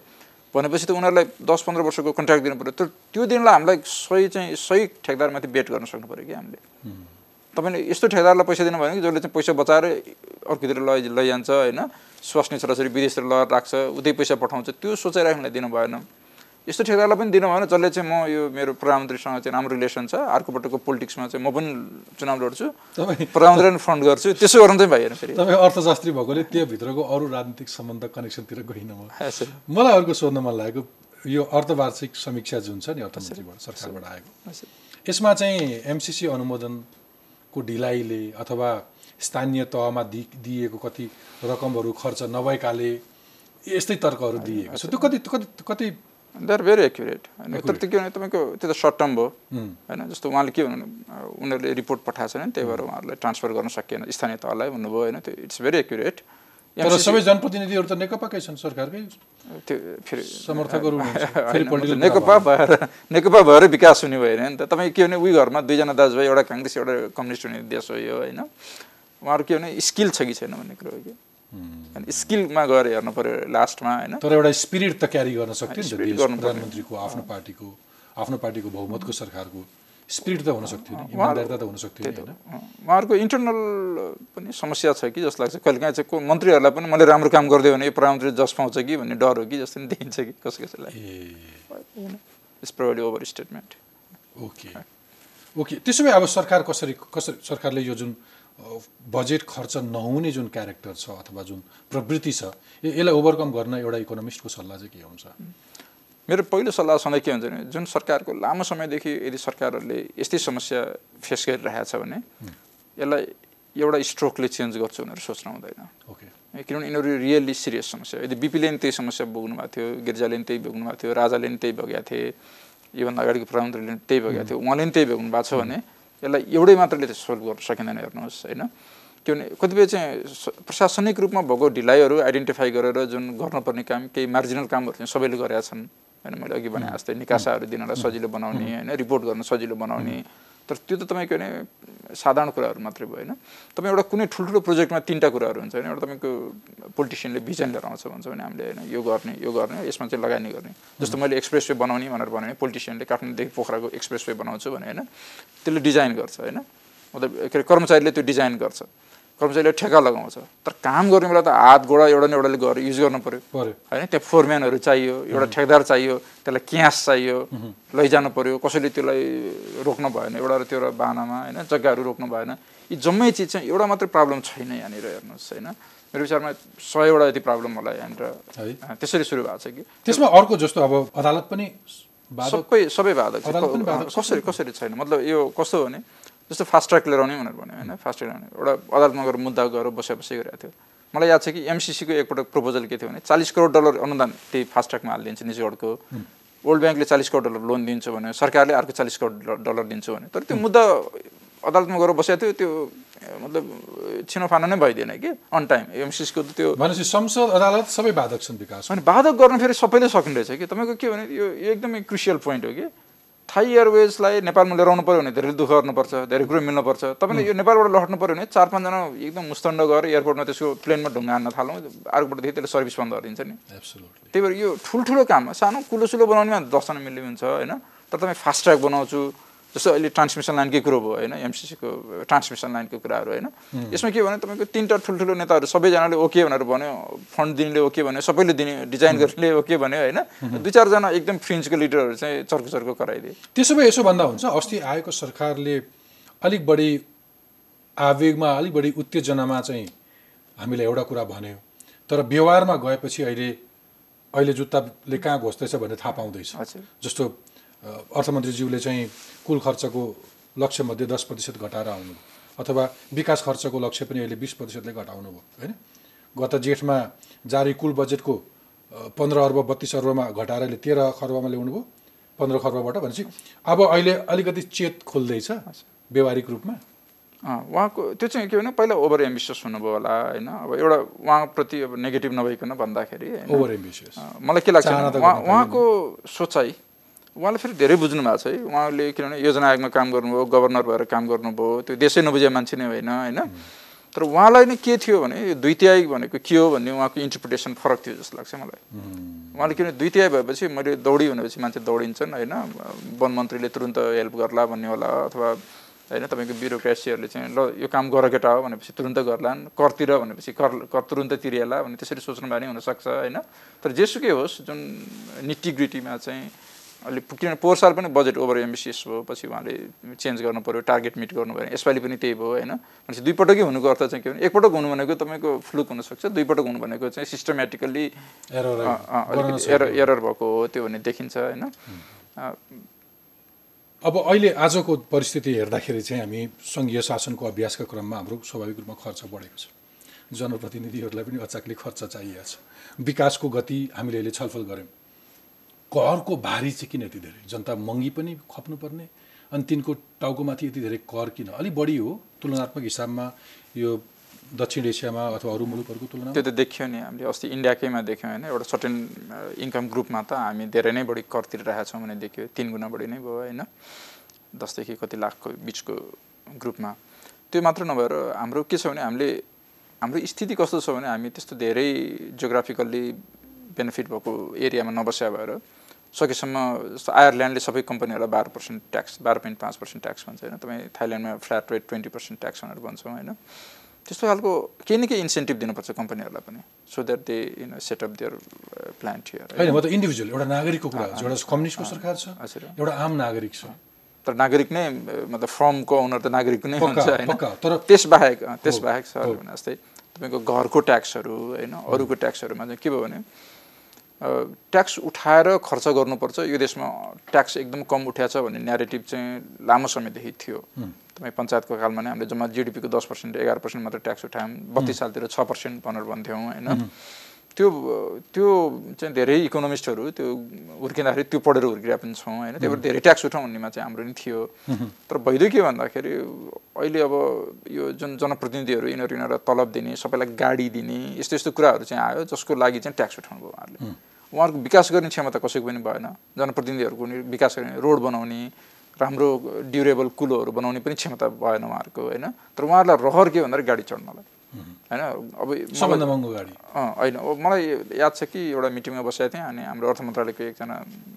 भनेपछि त उनीहरूलाई दस पन्ध्र वर्षको कन्ट्र्याक्ट दिनु पऱ्यो तर त्यो दिनलाई हामीलाई सही चाहिँ सही ठेकदारमाथि बेट गर्न सक्नु पऱ्यो कि हामीले? तपाईँले यस्तो ठेकदारलाई पैसा दिनु भयो कि जसले चाहिँ पैसा बचाएर अर्कोतिर लै लैजान्छ होइन? स्वास्नी छोराछोरी विदेशतिर लगेर राख्छ उतै पैसा पठाउँछ त्यो सोचेर हामीलाई दिनु भएन यस्तो ठेकदारलाई पनि दिनु भएन जसले चाहिँ म यो मेरो प्रधानमन्त्रीसँग चाहिँ राम्रो रिलेसन छ अर्कोपट्टिको पोलिटिक्समा चाहिँ म पनि चुनाव लड्छु प्रधानमन्त्रीलाई पनि फन्ड गर्छु त्यसो गर्नु चाहिँ भएन फेरि तपाईँ अर्थशास्त्री भएकोले त्यो भित्रको अरू राजनीतिक सम्बन्ध कनेक्सनतिर गइनँ म। मलाई अर्को सोध्न मन लागेको यो अर्धवार्षिक समीक्षा जुन छ नि अर्थमन्त्रीबाट सरकारबाट आएको यसो। यसमा चाहिँ एमसिसी अनुमोदनको ढिलाइले अथवा स्थानीय तहमा दि दिएको कति रकमहरू खर्च नभएकाले यस्तै तर्कहरू दिएको छ। त्यो कति कति कति दे आर भेरी एक्युरेट होइन। तर त्यो के भने तपाईँको त्यो त सर्ट टर्म भयो। होइन जस्तो उहाँले के भन्नु उनीहरूले रिपोर्ट पठाएको छैन त्यही भएर उहाँहरूलाई ट्रान्सफर गर्न सकिएन। स्थानीय तहलाई भन्नुभयो होइन। त्यो इट्स भेरी एक्युरेट तर सबै जनप्रतिनिधिहरू त नेकपाकै छन् सरकारकै। त्यो फेरि समर्थकहरू नेकपा भएर नेकपा भएर विकास हुने भएन नि त तपाईँ के भने उही घरमा दुईजना दाजुभाइ एउटा काङ्ग्रेस एउटा कम्युनिस्ट हुने देश हो यो होइन। उहाँहरू के भने स्किल छ कि छैन भन्ने कुरो हो कि? होइन स्किलमा गएर हेर्नु पऱ्यो लास्टमा होइन? तर एउटा स्पिरिट त क्यारी गर्न सक्थ्यो। प्रधानमन्त्रीको आफ्नो पार्टीको आफ्नो पार्टीको बहुमतको सरकारको स्पिरिट त हुन सक्थ्यो नि इमान्दारिता त हुन सक्थ्यो नि होइन? उहाँहरूको इन्टरनल पनि समस्या छ कि जस्तो लाग्छ। कहिलेकाहीँ चाहिँ को मन्त्रीहरूलाई पनि मैले राम्रो काम गरिदियो भने यो प्रधानमन्त्री जस पाउँछ कि भन्ने डर हो कि जस्तो नि देखिन्छ कि कसै कसैलाई। It's over statement okay. Okay. त्यसो भए अब सरकार कसरी कसरी सरकारले यो जुन बजेट खर्च नहुने जुन क्यारेक्टर छ अथवा जुन प्रवृत्ति छ यसलाई ओभरकम गर्न एउटा इकोनोमिस्टको सल्लाह चाहिँ के हुन्छ? मेरो पहिलो सल्लाह सधैँ के हुन्छ भने जुन सरकारको लामो समयदेखि यदि सरकारहरूले यस्तै समस्या फेस गरिरहेको छ भने यसलाई एउटा स्ट्रोकले चेन्ज गर्छु भनेर सोच्नु हुँदैन। ओके। किनभने यिनीहरू रियल्ली सिरियस समस्या यदि बिपीले पनि त्यही समस्या भोग्नु भएको थियो गिर्जाले पनि त्यही भोग्नु भएको थियो राजाले पनि त्यही भोगेका थिए योभन्दा अगाडिको प्रधानमन्त्रीले पनि त्यही भोगेको थियो उहाँले पनि त्यही भोग्नु भएको छ भने यसलाई एउटै मात्रले त सोल्भ गर्न सकिँदैन हेर्नुहोस् होइन? किनभने कतिपय चाहिँ प्रशासनिक रूपमा भएको ढिलाइहरू आइडेन्टिफाई गरेर जुन गर्नुपर्ने काम केही मार्जिनल कामहरू चाहिँ सबैले गरेका छन् होइन? मैले अघि भने जस्तै निकासाहरू दिनलाई सजिलो बनाउने होइन? रिपोर्ट गर्न सजिलो बनाउने तर त्यो त तपाईँको भने साधारण कुराहरू मात्रै भयो होइन तपाईँ एउटा कुनै ठुल्ठुलो प्रोजेक्टमा तिनवटा कुराहरू हुन्छ होइन एउटा तपाईँको पोलिटिसियनले भिजन लिएर आउँछ भन्छ भने हामीले होइन यो गर्ने यो गर्ने यसमा चाहिँ लगानी गर्ने। जस्तो मैले एक्सप्रेस वे बनाउने भनेर भने पोलिटिसियनले काठमाडौँदेखि पोखराको एक्सप्रेस वे बनाउँछु भने होइन त्यसले डिजाइन गर्छ होइन। मतलब के अरे कर्मचारीले त्यो डिजाइन गर्छ। कर्मचारीले ठेका लगाउँछ तर काम गर्ने बेला त हात गोडा एउटा न एउटाले गरेर युज गर्नु पऱ्यो होइन त्यहाँ फोरम्यानहरू चाहियो एउटा ठेकदार चाहियो त्यसलाई क्यास चाहियो लैजानु पऱ्यो कसैले त्यसलाई रोक्नु भएन एउटा र त्यो बाहनामा होइन जग्गाहरू रोक्नु भएन। यी जम्मै चिज चाहिँ एउटा मात्रै प्रब्लम छैन यहाँनिर हेर्नुहोस् होइन। मेरो विचारमा सयवटा जति प्रब्लम होला यहाँनिर। त्यसरी सुरु भएको छ कि। त्यसमा अर्को जस्तो अब अदालत पनि सबै सबै बाधक। कसरी कसरी छैन? मतलब यो कस्तो भने जस्तो फास्ट ट्र्याक लिएर आउने भनेर भन्यो होइन? फास्ट ट्र्याक ल्याउने एउटा अदालतमा गएर मुद्दा गएर बसे बसी गरेको थियो। मलाई याद छ कि एमसिसीको एकपटक प्रपोजल के थियो भने चालिस करोड डलर अनुदान त्यही फास्ट ट्र्याकमा हालिदिन्छ निजगढको। वर्ल्ड ब्याङ्कले चालिस करोड डलर लोन दिन्छु भने सरकारले अर्को चालिस करोड डलर- दिन्छु भने तर त्यो मुद्दा अदालतमा गएर बसेको थियो त्यो मतलब छिनोफानो नै भइदिएन कि अन टाइम एमसिसीको त्यो भनेपछि संसद अदालत सबै बाधक छन् विकास अनि बाधक गर्न फेरि सबैले सकिने रहेछ कि? तपाईँको के भने यो एकदमै क्रुसियल पोइन्ट हो कि? थाई एयरवेजलाई नेपालमा लिएर आउनु पऱ्यो भने धेरै दुःख गर्नुपर्छ धेरै कुरो मिल्नुपर्छ। तपाईँले यो नेपालबाट लट्नु पऱ्यो भने चार पाँचजना एकदम मुस्तण्ड गएर एयरपोर्टमा त्यसको प्लेनमा ढुङ्गा हान्न थालौँ अर्कोपट्टि त्यसले सर्भिस बन्द गरिदिन्छ नि। त्यही भएर यो ठुल्ठुलो काममा सानो कुलोसुलो बनाउनेमा दसजना मिल्ने हुन्छ होइन? तर तपाईँ फास्ट ट्र्याक बनाउँछु जस्तो अहिले ट्रान्समिसन लाइनकै कुरो भयो होइन? एमसिसीको ट्रान्समिसन लाइनको कुराहरू होइन? यसमा के भने तपाईँको तिनवटा ठुल्ठुलो नेताहरू सबैजनाले ओके भनेर भन्यो फन्ड दिनेले ओके भन्यो सबैले दिने डिजाइन गर्नेले ओके भन्यो होइन? दुई चारजना एकदम फ्रिन्चको लिडरहरू चाहिँ चर्को चर्को कराइदिए। त्यसो भए यसो भन्दा हुन्छ अस्ति आएको सरकारले अलिक बढी आवेगमा अलिक बढी उत्तेजनामा चाहिँ हामीले एउटा कुरा भन्यो। तर व्यवहारमा गएपछि अहिले अहिले जुत्ताले कहाँ घोस्दैछ भन्ने थाहा पाउँदैछ। जस्तो अर्थमन्त्रीज्यूले चाहिँ कुल खर्चको लक्ष्यमध्ये दस प्रतिशत घटाएर आउनु अथवा विकास खर्चको लक्ष्य पनि अहिले बिस प्रतिशतले घटाउनु भयो होइन? गत जेठमा जारी कुल बजेटको पन्ध्र अर्ब बत्तिस अर्बमा घटाएर अहिले तेह्र खर्बमा ल्याउनु भयो पन्ध्र खर्बबाट भनेपछि अब अहिले अलिकति चेत खोल्दैछ व्यवहारिक रूपमा। उहाँको त्यो चाहिँ के भने पहिला ओभर एम्बिसियस हुनुभयो होला होइन? अब एउटा उहाँप्रति अब नेगेटिभ नभइकन भन्दाखेरि ओभर एम्बिसियस मलाई के लाग्छ उहाँको सोचाइ उहाँले फेरि धेरै बुझ्नु भएको छ है। उहाँले किनभने योजना आयोगमा काम गर्नुभयो गभर्नर भएर काम गर्नुभयो त्यो देशै नबुझे मान्छे नै होइन होइन? तर उहाँलाई नै के थियो भने यो तिहाई भनेको के हो भन्ने उहाँको इन्टरप्रिटेसन फरक थियो जस्तो लाग्छ मलाई। उहाँले किन दुई तिहाई भएपछि मैले दौडी भनेपछि मान्छे दौडिन्छन् होइन? वन मन्त्रीले तुरुन्त हेल्प गर्ला भन्ने होला अथवा होइन तपाईँको ब्युरोक्रेसीहरूले चाहिँ ल यो काम गर केटा हो भनेपछि तुरुन्त गर्लान् करतिर भनेपछि कर कर तुरुन्त तिरिएला भने त्यसरी सोच्नु भए नि हुनसक्छ होइन? तर जेसुकै होस् जुन निटिग्रिटीमा चाहिँ अलि किनभने पोहोर साल पनि बजेट ओभर एम्बिसियस भयो पछि उहाँले चेन्ज गर्नु पऱ्यो टार्गेट मिट गर्नु पऱ्यो यसपालि पनि त्यही भयो होइन? भनेपछि दुईपटकै हुनुको अर्थ चाहिँ के भने एकपटक हुनु भनेको तपाईँको फ्लुक हुनसक्छ दुईपटक हुनु भनेको चाहिँ सिस्टमेटिकल्ली अलिकति एरर एरर भएको हो त्यो भन्ने देखिन्छ होइन? अब अहिले आजको परिस्थिति हेर्दाखेरि चाहिँ हामी सङ्घीय शासनको अभ्यासका क्रममा हाम्रो स्वाभाविक रूपमा खर्च बढेको छ। जनप्रतिनिधिहरूलाई पनि अचाकले खर्च चाहिएको छ। विकासको गति हामीले अहिले छलफल गऱ्यौँ। करको भारी चाहिँ किन यति धेरै? जनता महँगी पनि खप्नुपर्ने अनि तिनको टाउकोमाथि यति धेरै कर किन? अलिक बढी हो तुलनात्मक हिसाबमा यो दक्षिण एसियामा अथवा अरू मुलुकहरूको तुलनामा। त्यो त देखियो नि हामीले अस्ति इन्डियाकैमा देख्यौँ होइन एउटा सर्टेन इन्कम ग्रुपमा त हामी धेरै नै बढी कर तिरिरहेका छौँ भने देखियो तिन गुणा बढी नै भयो होइन दसदेखि कति लाखको बिचको ग्रुपमा त्यो मात्र नभएर हाम्रो के छ भने हामीले हाम्रो स्थिति कस्तो छ भने हामी त्यस्तो धेरै जियोग्राफिकल्ली बेनिफिट भएको एरियामा नबस्या भएर सकेसम्म जस्तो आयरल्यान्डले सबै कम्पनीहरूलाई बाह्र पर्सेन्ट ट्याक्स बाह्र पोइन्ट पाँच पर्सेन्ट ट्याक्स भन्छ होइन? तपाईँ थाइल्यान्डमा flat rate twenty percent tax भनेर भन्छौँ होइन? त्यस्तो खालको केही न केही इन्सेन्टिभ दिनुपर्छ कम्पनीहरूलाई पनि so that they you know set up their plant here होइन म त इन्डिभिजुअल एउटा नागरिकको कुरा एउटा कम्युनिस्टको सरकार छ हजुर। एउटा आम नागरिक छ। तर नागरिक नै मतलब फर्मको ओनर त नागरिक नै हुन्छ होइन? तर- त्यसबाहेक अ, त्यसबाहेक सर भने जस्तै तपाईँको घरको ट्याक्सहरू होइन? अरूको ट्याक्सहरूमा चाहिँ के भयो भने ट्याक्स उठाएर खर्च गर्नुपर्छ। यो देशमा ट्याक्स एकदम कम उठाएको छ भन्ने न्यारेटिभ चाहिँ लामो समयदेखि थियो। तपाईँ पञ्चायतको कालमा नै हामीले जम्मा जिडिपीको दस पर्सेन्ट एघार पर्सेन्ट मात्र ट्याक्स उठायौँ। बत्तिस सालतिर छ पर्सेन्ट भनेर भन्थ्यौँ होइन। त्यो त्यो चाहिँ धेरै इकोनोमिस्टहरू त्यो हुर्किँदाखेरि त्यो पढेर हुर्किरहेको पनि छौँ होइन? त्यही भएर धेरै ट्याक्स उठाउँ भन्नेमा चाहिँ हाम्रो नि थियो। तर भइदियो के भन्दाखेरि अहिले अब यो जुन जनप्रतिनिधिहरू यिनीहरू यिनीहरूलाई तलब दिने सबैलाई गाडी दिने यस्तो यस्तो कुराहरू चाहिँ आयो जसको लागि चाहिँ ट्याक्स उठाउनु भयो उहाँहरूले। उहाँहरूको विकास गर्ने क्षमता कसैको पनि भएन। जनप्रतिनिधिहरूको विकास गर्ने रोड बनाउने राम्रो ड्युरेबल कुलोहरू बनाउने पनि क्षमता भएन उहाँहरूको होइन? तर उहाँहरूलाई रहर के भन्दाखेरि गाडी चढ्नलाई। होइन अब मलाई- सबभन्दा महँगो गाडी अँ होइन अब मलाई याद छ कि एउटा मिटिङमा बसेको थिएँ अनि हाम्रो अर्थ मन्त्रालयको एकजना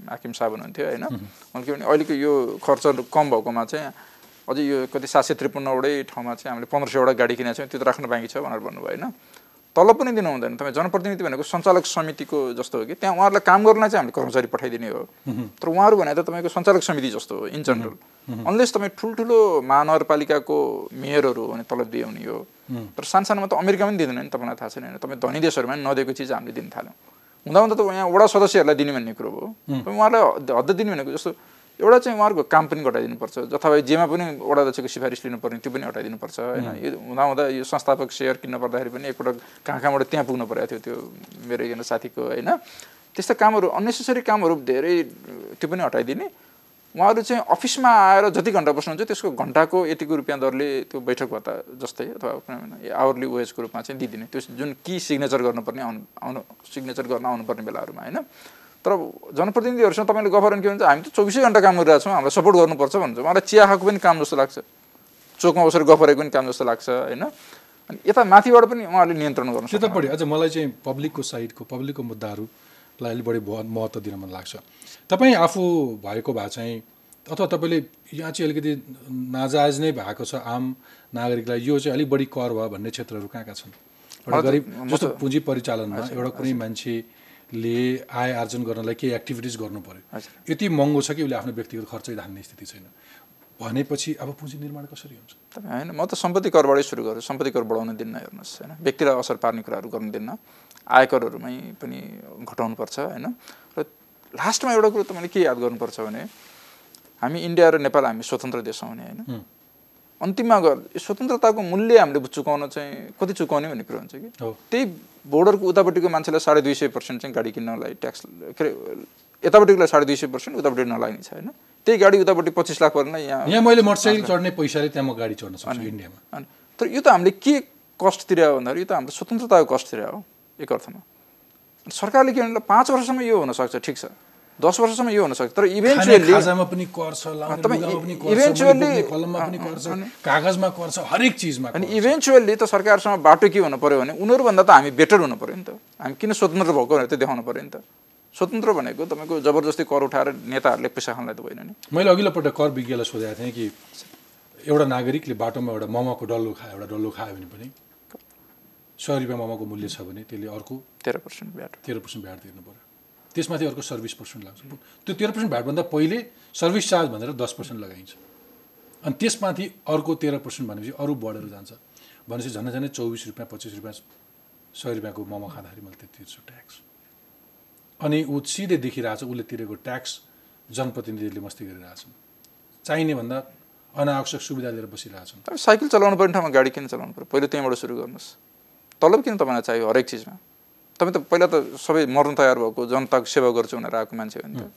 हाकिम साहब हुनुहुन्थ्यो होइन उनले के भने अहिलेको यो खर्च कम भएकोमा चाहिँ अझै यो कति सात सय त्रिपन्नवटै ठाउँमा चाहिँ हामीले पन्ध्र सयवटा गाडी किनेको छौँ त्यो त राख्न बाँकी छ भनेर भन्नुभयो होइन तलब पनि दिनु हुँदैन तपाईँ जनप्रतिनिधि भनेको सञ्चालक समितिको जस्तो हो कि त्यहाँ उहाँहरूलाई काम गर्नलाई चाहिँ हामीले कर्मचारी पठाइदिने हो तर उहाँहरू भने त तपाईँको सञ्चालक समिति जस्तो हो इन जनरल अनलेस तपाईँ ठुल्ठुलो महानगरपालिकाको मेयरहरू हो भने तलब दिए हुने हो तर सानो सानोमा त अमेरिका पनि दिँदैन नि तपाईँलाई थाहा छैन होइन। तपाईँ धनी देशहरूमा पनि नदिएको चिज हामीले दिन थाल्यौँ। हुँदा हुँदा त यहाँ वडा सदस्यहरूलाई दिने भन्ने कुरो हो उहाँलाई हद- दिने भनेको जस्तो एउटा चाहिँ उहाँहरूको काम पनि घटाइदिनुपर्छ। जथाभावी जेमा पनि वडा अध्यक्षको सिफारिस लिनुपर्ने त्यो पनि हटाइदिनुपर्छ होइन। यो हुँदा हुँदा यो संस्थापक सेयर किन्न पर्दाखेरि पनि एकपल्ट कहाँ कहाँबाट त्यहाँ पुग्नु परेको थियो त्यो मेरो एकजना साथीको होइन। त्यस्ता कामहरू अननेसेसरी कामहरू धेरै त्यो पनि हटाइदिने। उहाँहरू चाहिँ अफिसमा आएर जति घन्टा बस्नुहुन्छ त्यसको घन्टाको यतिको रुपियाँ दरले त्यो बैठक भत्ता जस्तै अथवा आवरली वेजको रूपमा चाहिँ दिइदिने। त्यो जुन कि सिग्नेचर गर्नुपर्ने आउनु आउनु सिग्नेचर गर्न आउनुपर्ने बेलाहरूमा होइन? तर जनप्रतिनिधिहरूसँग तपाईँले गफरन के भन्छ हामी त चौबिसै घन्टा काम गरिरहेको छौँ हामीलाई सपोर्ट गर्नुपर्छ भन्छ। उहाँलाई चिया खाएको पनि काम जस्तो लाग्छ। चोकमा बसेर गफरेको पनि काम जस्तो लाग्छ होइन? अनि यता माथिबाट पनि उहाँहरूले नियन्त्रण गर्नु त्यो त बढी अझ मलाई चाहिँ पब्लिकको साइडको पब्लिकको मुद्दाहरूलाई अलिक बढी महत्त्व दिन मन लाग्छ। तपाईँ आफू भएको भए चाहिँ अथवा तपाईँले यहाँ चाहिँ अलिकति नाजायज नै भएको छ आम नागरिकलाई यो चाहिँ अलिक बढी कर भयो भन्ने क्षेत्रहरू कहाँ कहाँ छन्? एउटा गरिब जस्तो पुँजी परिचालनमा एउटा कुनै मान्छेले आय आर्जन गर्नलाई केही एक्टिभिटिज गर्नु पर्यो। यति महँगो छ कि उसले आफ्नो व्यक्तिगत खर्चै धान्ने स्थिति छैन? भनेपछि अब पुँजी निर्माण कसरी हुन्छ? तपाईँ होइन म त सम्पत्ति करबाटै सुरु गर्छु सम्पत्ति कर बढाउन दिन्न हेर्नुहोस् होइन? व्यक्तिलाई असर पार्ने कुराहरू गर्नु दिन्न। आयकरहरूमै पनि घटाउनुपर्छ होइन? र लास्टमा एउटा कुरो तपाईँले के याद गर्नुपर्छ भने हामी इन्डिया र नेपाल हामी स्वतन्त्र देश हौँ नि होइन? अन्तिममा गएर यो स्वतन्त्रताको मूल्य हामीले चुकाउन चाहिँ कति चुकाउने भन्ने कुरो हुन्छ कि? त्यही बोर्डरको उतापट्टिको मान्छेलाई साढे दुई सय पर्सेन्ट चाहिँ गाडी किन्नलाई ट्याक्स के अरे यतापट्टिकोलाई साढे दुई सय पर्सेन्ट उतापट्टि नलाग्ने छ होइन? त्यही गाडी उतापट्टि पच्चिस लाख पर्ने यहाँ यहाँ मैले मोटरसाइकल चढ्ने पैसाले त्यहाँ म गाडी चढ्न सक्छु इन्डियामा। अनि। तर यो त हामीले के कस्ट तिर्यायो भन्दाखेरि यो त हाम्रो स्वतन्त्रताको कस्ट तिर्यायो हो। एक अर्थमा सरकारले के भन्नु पाँच वर्षसम्म यो हुनसक्छ ठिक छ। दस वर्षसम्म यो हुनसक्छ तर इभेन्चुअली पनि छ कागजमा हरेक चिजमा अनि कर छ। इभेन्चुअली त सरकारसँग बाटो के हुनु पऱ्यो भने उनीहरूभन्दा त हामी बेटर हुनु पऱ्यो नि त। हामी किन स्वतन्त्र भएको भनेर त देखाउनु पऱ्यो नि त। स्वतन्त्र भनेको तपाईँको जबरजस्ती कर उठाएर नेताहरूले पैसा खानलाई त होइन नि। मैले अघिल्लो पल्ट कर विज्ञलाई सोधेको थिएँ कि एउटा नागरिकले बाटोमा एउटा मोमोको डल्लो खायो एउटा डल्लो खायो भने पनि सय रुपियाँ मोमोको मूल्य छ भने त्यसले अर्को तेह्र पर्सेन्ट ब्याट तेह्र पर्सेन्ट भ्याट तिर्नु पऱ्यो त्यसमाथि अर्को सर्भिस पर्सेन्ट लाग्छ। त्यो तेह्र पर्सेन्ट भ्याटभन्दा पहिले सर्भिस चार्ज भनेर दस पर्सेन्ट लगाइन्छ। अनि त्यसमाथि अर्को तेह्र पर्सेन्ट भनेपछि अरू बढेर जान्छ। भनेपछि झन् झन् चौबिस रुपियाँ पच्चिस रुपियाँ सय रुपियाँको मोमो खाँदाखेरि मैले त्यो तिर्छु ट्याक्स। अनि ऊ सिधै देखिरहेछ उसले तिरेको ट्याक्स जनप्रतिनिधिले मस्ती गरिरहेछन्। चाहिने भन्दा अनावश्यक सुविधा लिएर बसिरहेछन्। साइकल चलाउनु पर्ने ठाउँमा गाडी किन चलाउनु पऱ्यो पहिला त्यहीँबाट सुरु गर्नुहोस्। तलब किन तपाईँलाई चाहियो हरेक चिजमा? तपाईँ त पहिला त सबै मर्नु तयार भएको जनताको सेवा गर्छु भनेर आएको मान्छे हो नि त।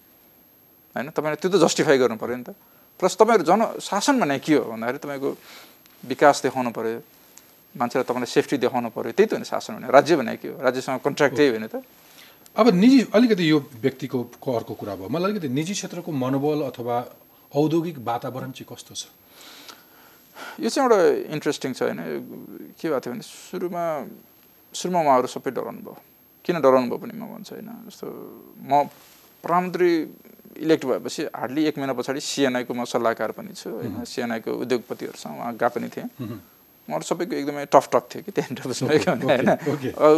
होइन? तपाईँले त्यो त जस्टिफाई गर्नु पऱ्यो नि त। प्लस तपाईँहरू जनशासन भने के हो भन्दाखेरि तपाईँको विकास देखाउनु पऱ्यो मान्छेलाई तपाईँलाई सेफ्टी देखाउनु पऱ्यो त्यही त हो नि शासन भने राज्य भने के हो। राज्यसँग कन्ट्र्याक्ट त्यही होइन त। अब निजी अलिकति यो व्यक्तिको करको कुरा भयो। मलाई अलिकति निजी क्षेत्रको मनोबल अथवा औद्योगिक वातावरण चाहिँ कस्तो छ? यो चाहिँ एउटा इन्ट्रेस्टिङ छ होइन। के भएको थियो भने सुरुमा सुरुमा उहाँहरू सबै डराउनु भयो किन डराउनु भयो भने म भन्छु होइन। जस्तो म प्रधानमन्त्री इलेक्ट भएपछि हार्डली एक महिना पछाडि सिएनआईको म सल्लाहकार पनि छु होइन। सिएनआईको उद्योगपतिहरूसँग उहाँ गएको पनि थिएँ। उहाँहरू सबैको एकदमै टफ टक थियो कि त्यहाँ इन्टरभ्युसमा होइन।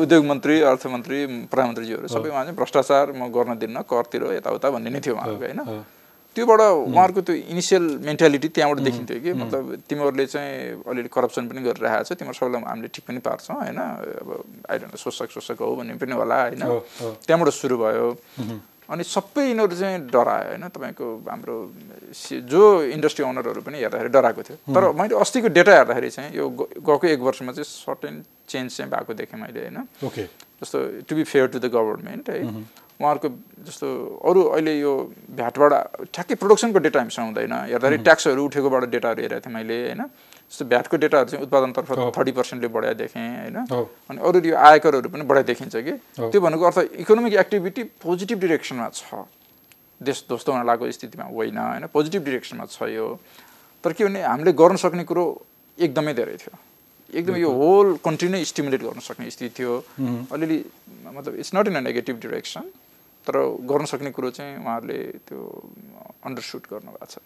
उद्योग मन्त्री अर्थमन्त्री प्रधानमन्त्रीज्यूहरू सबै उहाँ चाहिँ भ्रष्टाचार म गर्न दिन्न करतिर यताउता भन्ने नै थियो उहाँहरूको होइन। त्योबाट उहाँहरूको त्यो इनिसियल मेन्टालिटी त्यहाँबाट देखिन्थ्यो कि मतलब तिमीहरूले चाहिँ अलिअलि करप्सन पनि गरिरहेको छ तिमीहरू सबैलाई हामीले ठिक पनि पार्छौँ होइन? अब आइडन्ट शोषक शोषक हो भन्ने पनि होला होइन। त्यहाँबाट सुरु भयो। अनि सबै यिनीहरू चाहिँ डरायो होइन? तपाईँको हाम्रो जो इन्डस्ट्री ओनरहरू पनि हेर्दाखेरि डराएको थियो। तर मैले अस्तिको डेटा हेर्दाखेरि चाहिँ यो गएको एक वर्षमा चाहिँ सर्टेन चेन्ज चाहिँ भएको देखेँ मैले होइन? जस्तो to be fair to the government है। उहाँहरूको जस्तो अरू अहिले यो भ्याटबाट ठ्याक्कै प्रोडक्सनको डेटा हामीसँग हुँदैन हेर्दाखेरि ट्याक्सहरू उठेकोबाट डेटाहरू हेरेको थिएँ मैले होइन? जस्तो भ्याटको डेटाहरू चाहिँ उत्पादनतर्फ थर्टी पर्सेन्टले बढाइ देखेँ होइन। अनि अरू यो आयकरहरू पनि बढाइ देखिन्छ कि। त्यो भनेको अर्थ इकोनोमिक एक्टिभिटी पोजिटिभ डिरेक्सनमा छ। देश ध्वस्त हुन लागेको स्थितिमा होइन होइन? पोजिटिभ डिरेक्सनमा छ यो। तर के भने हामीले गर्न सक्ने कुरो एकदमै धेरै थियो। एकदमै यो होल कन्ट्री नै स्टिमुलेट गर्न सक्ने स्थिति थियो। अलिअलि मतलब it's not in a negative direction तर गर्न सक्ने कुरो चाहिँ उहाँहरूले त्यो अन्डरसुट गर्नुभएको छ।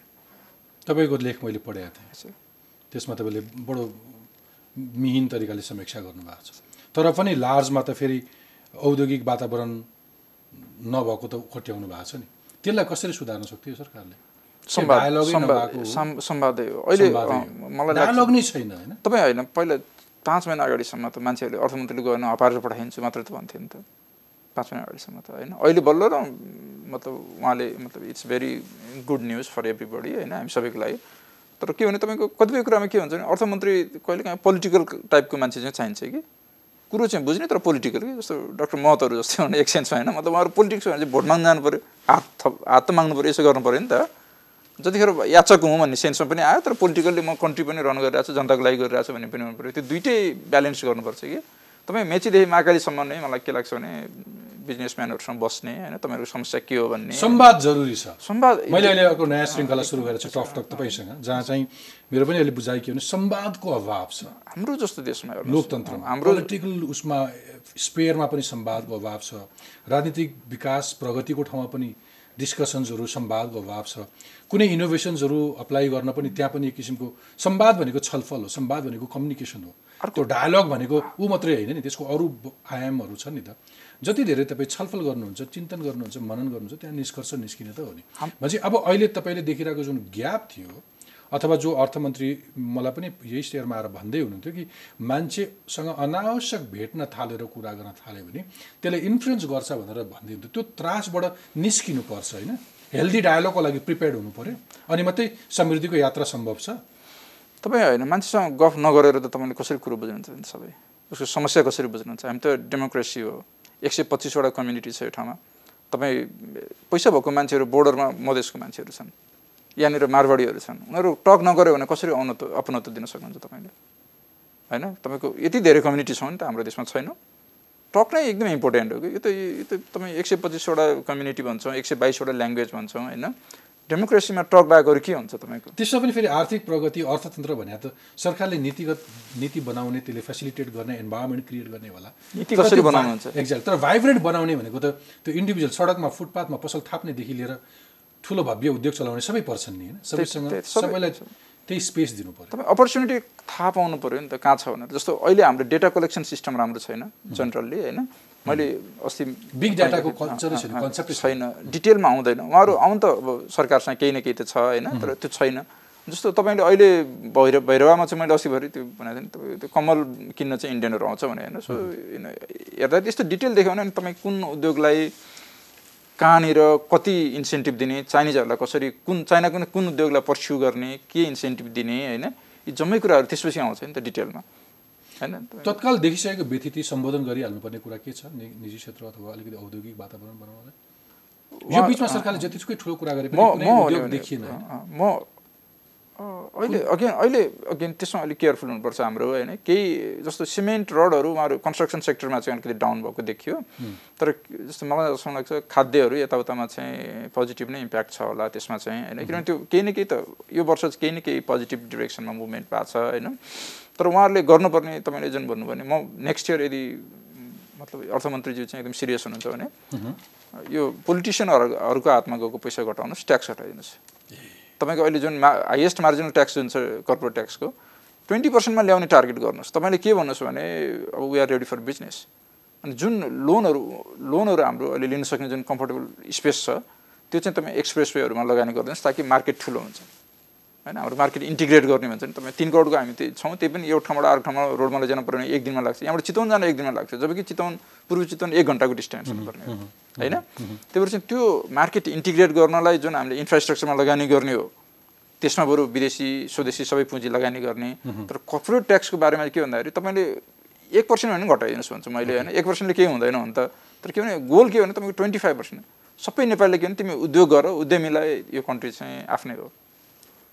तपाईँको लेख मैले पढेको थिएँ। त्यसमा तपाईँले बडो मिहिन तरिकाले समीक्षा गर्नुभएको छ। तर पनि लार्जमा त फेरि औद्योगिक वातावरण नभएको त खोट्याउनु भएको छ नि। त्यसलाई कसरी सुधार्न सक्थ्यो सरकारले? संवाद डायलगै संवाद नभएको सं- संवादै हो। अहिले मलाई डायलग नै छैन होइन? तपाईँ होइन पहिला पाँच महिना अगाडिसम्म त मान्छेहरूले अर्थमन्त्रीले गएन हपारेर पठाइदिन्छु मात्र त भन्थ्यो नि त। पाँच महिना अगाडिसम्म त होइन। अहिले बल्ल र मतलब उहाँले मतलब it's very good news for everybody होइन हामी सबैको लागि। तर के भने तपाईँको कतिपय कुरामा के हुन्छ भने अर्थमन्त्री कहिले काहीँ पोलिटिकल टाइपको मान्छे चाहिँ चाहिन्छ कि? कुरो चाहिँ बुझ्ने तर पोलिटिकल कि? जस्तो डक्टर महतहरू जस्तो भने एक सेन्समा होइन मतलब उहाँहरू पोलिटिक्स भने चाहिँ भोट माग्नु जानु पऱ्यो हात थप हात त माग्नु पऱ्यो यसो गर्नु पऱ्यो नि त। जतिखेर याचक हुँ भन्ने सेन्समा पनि आयो तर पोलिटिकल्ली म कन्ट्री पनि रन गरिरहेको छु जनताको लागि गरिरहेको छु भन्ने पनि हुनु पऱ्यो त्यो दुइटै ब्यालेन्स गर्नुपर्छ कि? तपाईँ मेचीदेखि महाकालीसम्म नै मलाई के लाग्छ भने बिजनेसम्यानहरूसँग बस्ने होइन तपाईँहरूको समस्या के हो भन्ने। संवाद जरुरी छ। संवाद मैले अहिले अर्को नयाँ श्रृङ्खला सुरु गरेको छु टक टक तपाईँसँग जहाँ चाहिँ मेरो पनि अहिले बुझाइ के भने संवादको अभाव छ। हाम्रो जस्तो देशमा लोकतन्त्रमा। हाम्रो पोलिटिकल उसमा स्पेयरमा पनि संवादको अभाव छ। राजनीतिक विकास प्रगतिको ठाउँमा पनि डिस्कसन्सहरू संवादको अभाव छ। कुनै इनोभेसन्सहरू अप्लाई गर्न पनि त्यहाँ पनि एक किसिमको संवाद भनेको छलफल हो। संवाद भनेको कम्युनिकेसन हो। त्यो डायलग भनेको ऊ मात्रै होइन नि त्यसको अरू आयामहरू छ नि त। जति धेरै तपाईँ छलफल गर्नुहुन्छ चिन्तन गर्नुहुन्छ मनन गर्नुहुन्छ त्यहाँ निष्कर्ष निस्किने त हो नि। भनेपछि अब अहिले तपाईँले देखिरहेको जुन ग्याप थियो अथवा जो अर्थमन्त्री मलाई पनि यही स्टेयरमा आएर भन्दै हुनुहुन्थ्यो कि मान्छेसँग अनावश्यक भेट्न थालेर कुरा गर्न थाल्यो भने त्यसले इन्फ्लुएन्स गर्छ भनेर भन्दै हुन्थ्यो। त्यो त्रासबाट निस्किनु पर्छ होइन? हेल्दी डायलगको लागि प्रिपेयर्ड हुनु पऱ्यो अनि मात्रै समृद्धिको यात्रा सम्भव छ। तपाईँ होइन मान्छेसँग गफ नगरेर त तपाईँले कसरी कुरो बुझ्नुहुन्छ नि सबै। उसको समस्या कसरी बुझ्नुहुन्छ? हामी त डेमोक्रेसी हो। एक सय पच्चिसवटा कम्युनिटी छ यो ठाउँमा। तपाईँ पैसा भएको मान्छेहरू बोर्डरमा मधेसको मान्छेहरू छन्। यहाँनिर मारवाडीहरू छन्। उनीहरू टक नगर्यो भने कसरी औनत्व अपनत्व दिन सक्नुहुन्छ तपाईँले? होइन? तपाईँको यति धेरै कम्युनिटी छ नि त हाम्रो देशमा छैन। टक नै एकदमै इम्पोर्टेन्ट हो कि। यो त यो त तपाईँ एक सय पच्चिसवटा कम्युनिटी भन्छौँ एक सय बाइसवटा ल्याङ्ग्वेज भन्छौँ होइन? डेमोक्रेसीमा टक बाहेक के हुन्छ तपाईँको? त्यसमा पनि फेरि आर्थिक प्रगति अर्थतन्त्र भने त सरकारले नीतिगत नीति बनाउने त्यसले फेसिलिटेट गर्ने इन्भाइरोमेन्ट क्रिएट गर्ने होला। नीति कसरी बनाउनुहुन्छ? एक्ज्याक्ट तर भाइब्रेन्ट बनाउने भनेको त त्यो इन्डिभिजुअल सडकमा फुटपाथमा पसल थाप्नेदेखि लिएर ठुलो भव्य उद्योग चलाउने सबै पर्छन् नि होइन? सबैसँग सबैलाई त्यही स्पेस दिनु पर्यो। तपाईँ अपर्च्युनिटी थाहा पाउनु पऱ्यो नि त कहाँ छ भनेर। जस्तो अहिले हाम्रो डेटा कलेक्सन सिस्टम राम्रो छैन जेनरली होइन? मैले अस्ति बिग डाटाको कन्सेप्टै छैन डिटेलमा आउँदैन। उहाँहरू आउनु त अब सरकारसँग केही न केही त छ होइन? तर त्यो छैन। जस्तो तपाईँले अहिले भैर भैरवामा चाहिँ मैले अस्तिभरि त्यो भनेको थिएँ नि त्यो कमल किन्न चाहिँ इन्डियनहरू आउँछ भने होइन सो हेर्दा त्यस्तो डिटेल देख्यो भने तपाईँ कुन उद्योगलाई कहाँनिर कति इन्सेन्टिभ दिने चाइनिजहरूलाई कसरी कुन चाइनाको नि कुन उद्योगलाई पर्स्यु गर्ने के इन्सेन्टिभ दिने होइन? यी जम्मै कुराहरू त्यसपछि आउँछ नि त डिटेलमा होइन? तत्काल देखिसकेको व्यतिथि सम्बोधन गरिहाल्नुपर्ने कुरा के छ? निजी क्षेत्र अथवा अलिकति औद्योगिक वातावरण बनाउनलाई? यो बिचमा सरकारले जतिसुकै ठुलो कुरा गरे पनि देखिएन म अहिले अगेन अहिले अगेन त्यसमा अलिक केयरफुल हुनुपर्छ हाम्रो होइन? केही जस्तो सिमेन्ट रडहरू उहाँहरू कन्स्ट्रक्सन सेक्टरमा चाहिँ अलिकति डाउन भएको देखियो। तर जस्तो मलाई जस्तो लाग्छ खाद्यहरू यताउतामा चाहिँ पोजिटिभ नै इम्प्याक्ट छ होला त्यसमा चाहिँ होइन? किनभने त्यो केही न केही त यो वर्ष चाहिँ केही न केही पोजिटिभ डिरेक्सनमा मुभमेन्ट भएको छ होइन? तर उहाँहरूले गर्नुपर्ने तपाईँले जुन भन्नुभयो भने म नेक्स्ट इयर यदि मतलब अर्थमन्त्रीज्यू चाहिँ एकदम सिरियस हुनुहुन्छ भने यो पोलिटिसियनहरूको हातमा गएको पैसा घटाउनुहोस् ट्याक्स घटाइदिनुहोस्। तपाईँको अहिले जुन मा हाइएस्ट मार्जिनल ट्याक्स जुन छ कर्पोरेट ट्याक्सको ट्वेन्टी पर्सेन्टमा ल्याउने टार्गेट गर्नुहोस्। तपाईँले के भन्नुहोस् भने अब we are ready for business अनि जुन लोनहरू लोनहरू हाम्रो अहिले लिन सक्ने जुन कम्फोर्टेबल स्पेस छ त्यो चाहिँ तपाईँ एक्सप्रेस वेहरूमा लगानी गरिदिनुहोस् ताकि मार्केट ठुलो हुन्छ। होइन? हाम्रो मार्केट इन्टिग्रेट गर्ने भन्छ नि तपाईँ तिन करोडको हामी त्यही छौँ त्यही पनि एउटा ठाउँबाट अर्को ठाउँमा रोडमा लैजानु भने एक दिनमा लाग्छ। यहाँबाट चितवन जान एक दिनमा लाग्छ। जबकि चितवन पूर्वी चितवन एक घन्टाको डिस्टेन्स हुनुपर्ने हो। होइन? त्यही भएर चाहिँ त्यो मार्केट इन्टिग्रेट गर्नलाई जुन हामीले इन्फ्रास्ट्रक्चरमा लगानी गर्ने हो त्यसमा बरु विदेशी स्वदेशी सबै पुँजी लगानी गर्ने। तर कर्पोरेट ट्याक्सको बारेमा के भन्दाखेरि तपाईँले एक पर्सेन्ट भने घटाइदिनुहोस् भन्छु मैले होइन? एक पर्सेन्टले केही हुँदैन भने त। तर के भने गोल के हो भने तपाईँको ट्वेन्टी फाइभ पर्सेन्ट सबै नेपालीले के भने तिमी उद्योग गर उद्यमीलाई यो कन्ट्री चाहिँ आफ्नै हो।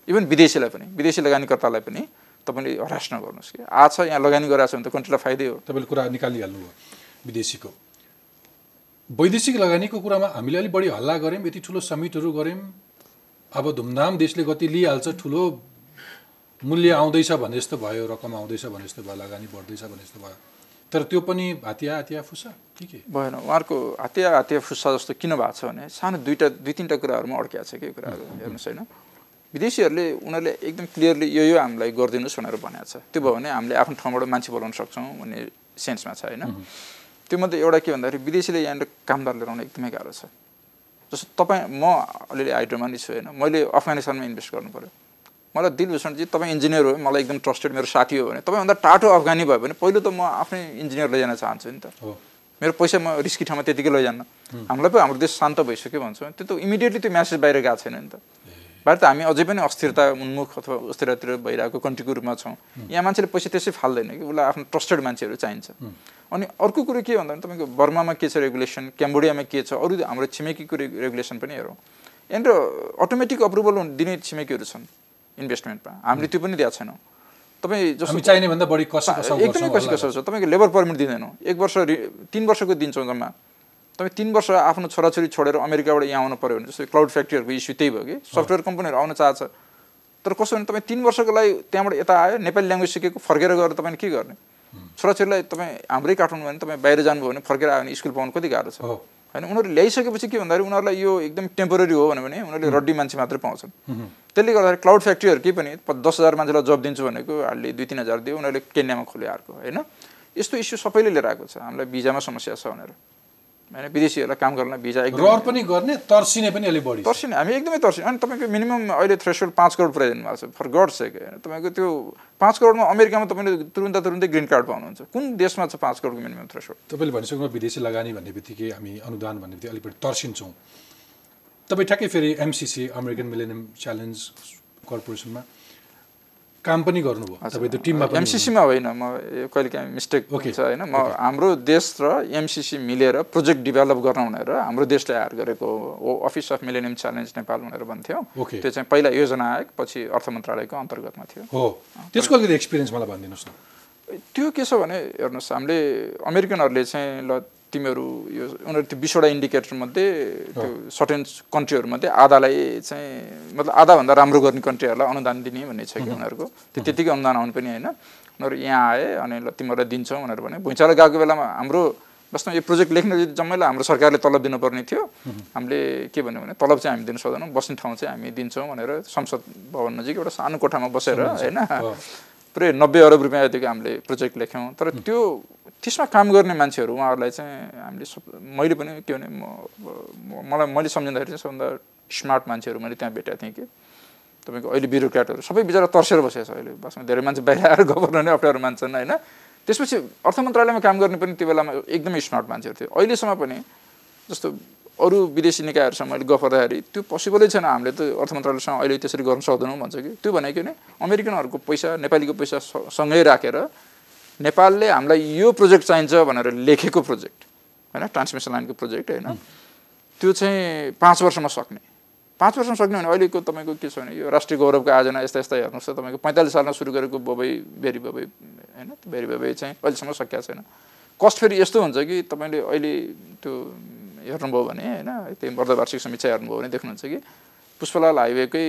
इभन विदेशीलाई पनि विदेशी लगानीकर्तालाई पनि तपाईँले हरास नगर्नुहोस् कि। आज छ यहाँ लगानी गरिरहेको छ भने त कन्ट्रीलाई फाइदै हो। तपाईँले कुरा निकालिहाल्नु भयो विदेशीको। वैदेशिक लगानीको कुरामा हामीले अलिक बढी हल्ला गऱ्यौँ यति ठुलो समिटहरू गऱ्यौँ। अब धुमधाम देशले गति लिइहाल्छ ठुलो मूल्य आउँदैछ भने जस्तो भयो रकम आउँदैछ भने जस्तो भयो लगानी बढ्दैछ भने जस्तो भयो। तर त्यो पनि हातिया हातिया फुसा के के भएन उहाँहरूको हातिया हातिया फुस्सा जस्तो किन भएको छ भने सानो दुईवटा दुई तिनवटा कुराहरूमा अड्किएको छ कि कुराहरू हेर्नुहोस् होइन। विदेशीहरूले उनीहरूले एकदम क्लियरली यो यो हामीलाई गरिदिनुहोस् भनेर भनेको छ। त्यो भयो भने हामीले आफ्नो ठाउँबाट मान्छे बोलाउन सक्छौँ भन्ने सेन्समा छ होइन? त्यो मध्ये एउटा के भन्दाखेरि विदेशीले यहाँनिर कामदार लिएर आउन एकदमै गाह्रो छ। जस्तो तपाईँ म अलिअलि आइटममा नि छु होइन? मैले अफगानिस्तानमा इन्भेस्ट गर्नु पऱ्यो मलाई दिलभूषणजी तपाईँ इन्जिनियर हो मलाई एकदम ट्रस्टेड मेरो साथी हो भने तपाईँभन्दा टाटो अफगानी भयो भने पहिलो त म आफ्नै इन्जिनियर लैजान चाहन्छु नि त। मेरो पैसा म रिस्की ठाउँमा त्यतिकै लैजान्न। हामीलाई पो हाम्रो देश शान्त भइसक्यो भन्छौँ। त्यो त इमिडिएटली त्यो म्यासेज बाहिर गएको छैन नि त। बाहिर त हामी अझै पनि अस्थिरता उन्मुख अथवा अस्थिरतातिर भइरहेको कन्ट्रीको रूपमा छौँ। यहाँ मान्छेले पैसा त्यसै फाल्दैन कि उसलाई आफ्नो ट्रस्टेड मान्छेहरू चाहिन्छ। अनि अर्को कुरो के भन्दा तपाईँको बर्मामा के छ रेगुलेसन क्याम्बोडियामा के छ अरू हाम्रो छिमेकीको रे रेगुलेसन पनि हेरौँ। यहाँनिर अटोमेटिक अप्रुभल दिने छिमेकीहरू छन् इन्भेस्टमेन्टमा हामीले त्यो पनि दिएको छैनौँ। तपाईँ जस्तो चाहिने भन्दा बढी एकदमै कसी कसो छ तपाईँको लेबर पर्मिट दिँदैनौँ। एक वर्ष तिन वर्षको दिन्छौँ जम्मा। तपाईँ तिन वर्ष आफ्नो छोराछोरी छोडेर अमेरिकाबाट यहाँ आउनु पऱ्यो भने जस्तो क्लाउड फ्याक्ट्रीहरूको इस्यु त्यही भयो कि? सफ्टवेयर कम्पनीहरू आउन चाहन्छ। तर कसो भने तपाईँ तिन वर्षको लागि त्यहाँबाट यता आयो नेपाली ल्याङ्ग्वेज सिकेको फर्केर गएर तपाईँले के गर्ने? छोराछोरीलाई तपाईँ हाम्रै काठमाडौँ भने तपाईँ बाहिर जानुभयो भने फर्केर आयो भने स्कुल पाउनु कति गाह्रो छ? होइन उनीहरू ल्याइसकेपछि के भन्दाखेरि उनीहरूलाई यो एकदम टेम्पोररी हो भन्यो भने उनीहरूले रड्डी मान्छे मात्रै पाउँछन्। त्यसले गर्दाखेरि क्लाउड फ्याक्ट्रीहरू केही पनि दस हजार मान्छेलाई जब दिन्छु भनेको हार्डली दुई तिन हजार दियो उनीहरूले केन्यामा खोल्यो अर्को होइन? यस्तो इस्यु सबैले लिएर आएको छ। हामीलाई भिजामा समस्या छ भनेर। होइन विदेशीहरूलाई काम गर्नलाई भिजा एकदम पनि गर्ने तर्सिने पनि अलिक बढी। तर्सिने हामी एकदमै तर्सिने अनि तपाईँको मिनिमम अहिले थ्रेसोल्ड पाँच करोड पुऱ्याइदिनु भएको छ फर गड सेक होइन तपाईँको त्यो पाँच करोडमा अमेरिकामा तपाईँले तुरुन्त तुरुन्तै ग्रिन कार्ड पाउनुहुन्छ कुन देशमा छ पाँच करोडको मिनिमम थ्रेसोल्ड तपाईँले भनिसक्नु विदेशी लगानी भन्ने बित्तिकै हामी अनुदान भन्ने बित्तिकै अलिक बढी तर्सिन्छौँ। तपाईँ ठ्याक्कै फेरि एमसिसी अमेरिकन मिलेनियम च्यालेन्ज कर्पोरेसनमा काम पनि गर्नुभयो। तपाईँ त्यो टिममा एमसिसीमा होइन म कहिले काहीँ मिस्टेक. छ होइन। म हाम्रो देश र एमसिसी मिलेर प्रोजेक्ट डेभलप गर्न भनेर हाम्रो देशले हायर गरेको हो। Office of Millennium Challenge Nepal भनेर भन्थ्यो. त्यो चाहिँ पहिला योजना आयो पछि अर्थ मन्त्रालयको अन्तर्गतमा थियो। हो। त्यसको अलिकति एक्सपिरियन्स मलाई भनिदिनुहोस् न। त्यो के छ भने हेर्नुहोस् हामीले अमेरिकनहरूले चाहिँ ल तिमीहरू यो उनीहरू त्यो बिसवटा इन्डिकेटरमध्ये त्यो सर्टेन कन्ट्रीहरूमध्ये आधालाई चाहिँ मतलब आधाभन्दा राम्रो गर्ने कन्ट्रीहरूलाई अनुदान दिने भन्ने छ कि उनीहरूको। त्यो त्यतिकै अनुदान आउनु पनि होइन। उनीहरू यहाँ आए अनि ल तिमीहरूलाई दिन्छौँ भनेर भने भुइँचालो गएको बेलामा हाम्रो वास्तवमा यो प्रोजेक्ट लेख्न जम्मैलाई हाम्रो सरकारले तलब दिनुपर्ने थियो। हामीले के भन्यो भने तलब चाहिँ हामी दिन सक्दैनौँ। बस्ने ठाउँ चाहिँ हामी दिन्छौँ भनेर संसद भवन नजिक एउटा सानो कोठामा बसेर होइन। पुरै नब्बे अरब रुपियाँ यतिको हामीले प्रोजेक्ट लेख्यौँ। तर त्यो त्यसमा काम गर्ने मान्छेहरू उहाँहरूलाई चाहिँ हामीले सब मैले पनि के भने म- मलाई मैले सम्झिँदाखेरि चाहिँ सबभन्दा स्मार्ट मान्छेहरू मैले त्यहाँ भेटेको थिएँ कि। तपाईँको अहिले ब्युरोक्राटहरू सबै बिचरा तर्सेर बसेको छ अहिले। बसमा धेरै मान्छे बाहिर आएर गभर्नर नै अप्ठ्यारो मान्छन् होइन। त्यसपछि अर्थ मन्त्रालयमा काम गर्ने पनि त्यो बेलामा एकदमै स्मार्ट मान्छेहरू थियो अहिलेसम्म पनि जस्तो अरू विदेशी निकायहरूसँग मैले गफ गर्दाखेरि त्यो पोसिबलै छैन हामीले त अर्थ मन्त्रालयसँग अहिले त्यसरी गर्न सक्दैनौँ भन्छ कि। त्यो भनेको नि अमेरिकनहरूको पैसा नेपालीको पैसा सँगै राखेर नेपालले हामीलाई यो प्रोजेक्ट चाहिन्छ भनेर लेखेको प्रोजेक्ट होइन? ट्रान्समिसन लाइनको प्रोजेक्ट होइन? त्यो चाहिँ पाँच वर्षमा सक्ने। पाँच वर्षमा सक्ने भने अहिलेको तपाईँको के छ भने यो राष्ट्रिय गौरवको आयोजना यस्ता यस्ता हेर्नुहोस् त तपाईँको पैँतालिस सालमा सुरु गरेको बबई बेरी बबई होइन? बेरी बबई चाहिँ अहिलेसम्म सकिएको छैन। कस्ट फेरि यस्तो हुन्छ कि तपाईँले अहिले त्यो हेर्नुभयो भने होइन त्यो अर्धवार्षिक समीक्षा हेर्नुभयो भने देख्नुहुन्छ कि पुष्पलाल हाइवेकै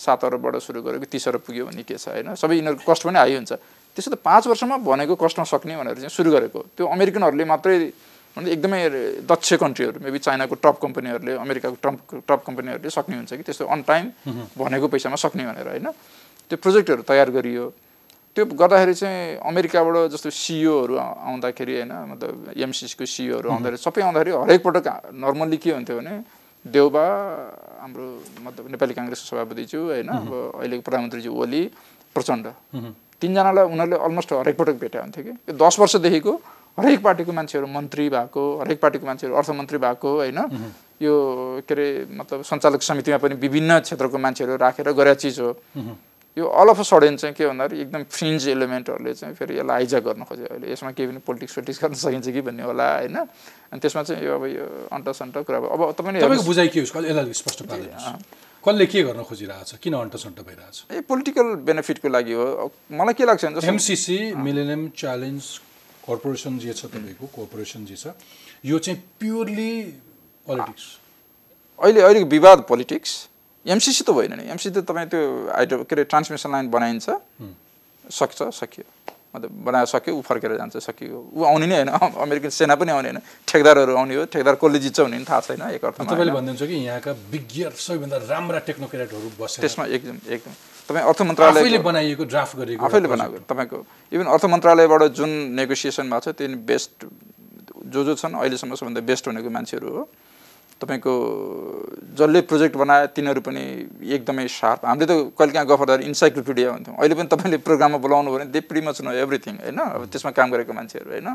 सात अरबबाट सुरु गरेको तिस अरब पुग्यो भन्ने के छ होइन सबै यिनीहरूको कस्ट पनि हाई हुन्छ। त्यसो त पाँच वर्षमा भनेको कस्टमा सक्ने भनेर चाहिँ सुरु गरेको। त्यो अमेरिकनहरूले मात्रै भने एकदमै दक्ष कन्ट्रीहरू मेबी चाइनाको टप कम्पनीहरूले अमेरिकाको टप टप कम्पनीहरूले सक्ने हुन्छ कि त्यस्तो अन टाइम भनेको पैसामा सक्ने भनेर होइन। त्यो प्रोजेक्टहरू तयार गरियो। त्यो गर्दाखेरि चाहिँ अमेरिकाबाट जस्तो सिइओहरू आउँदाखेरि होइन मतलब एमसिसीको सिइओहरू आउँदाखेरि सबै आउँदाखेरि हरेक पटक नर्मल्ली के हुन्थ्यो भने देउबा हाम्रो मतलब नेपाली काङ्ग्रेसको सभापतिज्यू होइन अब अहिलेको प्रधानमन्त्रीज्यू ओली प्रचण्ड। तिनजनालाई उनीहरूले अलमोस्ट हरेक पटक भेटा हुन्थ्यो कि। यो दस वर्षदेखिको हरेक पार्टीको मान्छेहरू मन्त्री भएको हरेक पार्टीको मान्छेहरू अर्थमन्त्री भएको होइन। यो के अरे मतलब सञ्चालक समितिमा पनि विभिन्न क्षेत्रको मान्छेहरू राखेर गरेका चिज हो। यो अल अफ अ सडन चाहिँ के भन्दाखेरि एकदम फ्रिन्ज एलिमेन्टहरूले चाहिँ फेरि यसलाई हाइज्याक गर्न खोज्यो अहिले यसमा केही पनि पोलिटिक्स सोलिटिक्स गर्न सकिन्छ कि भन्ने होला होइन? अनि त्यसमा चाहिँ यो अब यो अन्ट सन्ट कुरा अब अब तपाईँले बुझाइ के स्पष्ट कसले के गर्न खोजिरहेको छ किन अन्टसन्ट भइरहेछ? ए पोलिटिकल बेनिफिटको लागि हो। मलाई के लाग्छ एमसिसी मिलेनियम च्यालेन्ज कर्पोरेसन जे छ तपाईँको कर्पोरेसन जे छ यो चाहिँ प्योरली पोलिटिक्स अहिले अहिलेको विवाद पोलिटिक्स एमसिसी त होइन नि. एमसिसी त तपाईँ त्यो आइटम के अरे ट्रान्समिसन लाइन बनाइन्छ। सक्छ सकियो। अन्त बनाइसक्यो ऊ फर्केर जान्छ सकियो। ऊ आउने नै होइन। अमेरिकन सेना पनि आउने होइन। ठेकदारहरू आउने हो। ठेकदार कसले जित्छ भने पनि थाहा छैन एक अर्थमा तपाईँले भनिदिनुहुन्छ कि यहाँका विज्ञ सबैभन्दा राम्रा टेक्नोक्रेटहरू बसेर। त्यसमा एकदम एकदम। तपाईँ अर्थ मन्त्रालय आफैले बनाइएको ड्राफ्ट गरेको आफैले बनाएको तपाईँको। इभन अर्थ मन्त्रालयबाट जुन नेगोसिएसन भएको छ त्यो बेस्ट जो जो छन् अहिलेसम्म सबभन्दा बेस्ट भनेको मान्छेहरू हो। तपाईँको जसले प्रोजेक्ट बनाए तिनीहरू पनि एकदमै सार्प हामीले त कहिले काहीँ गफरदार इन्साइक्लोपिडिया हुन्थ्यौँ। अहिले पनि तपाईँले प्रोग्राममा बोलाउनु भने they pretty much know everything होइन? अब त्यसमा काम गरेको मान्छेहरू होइन?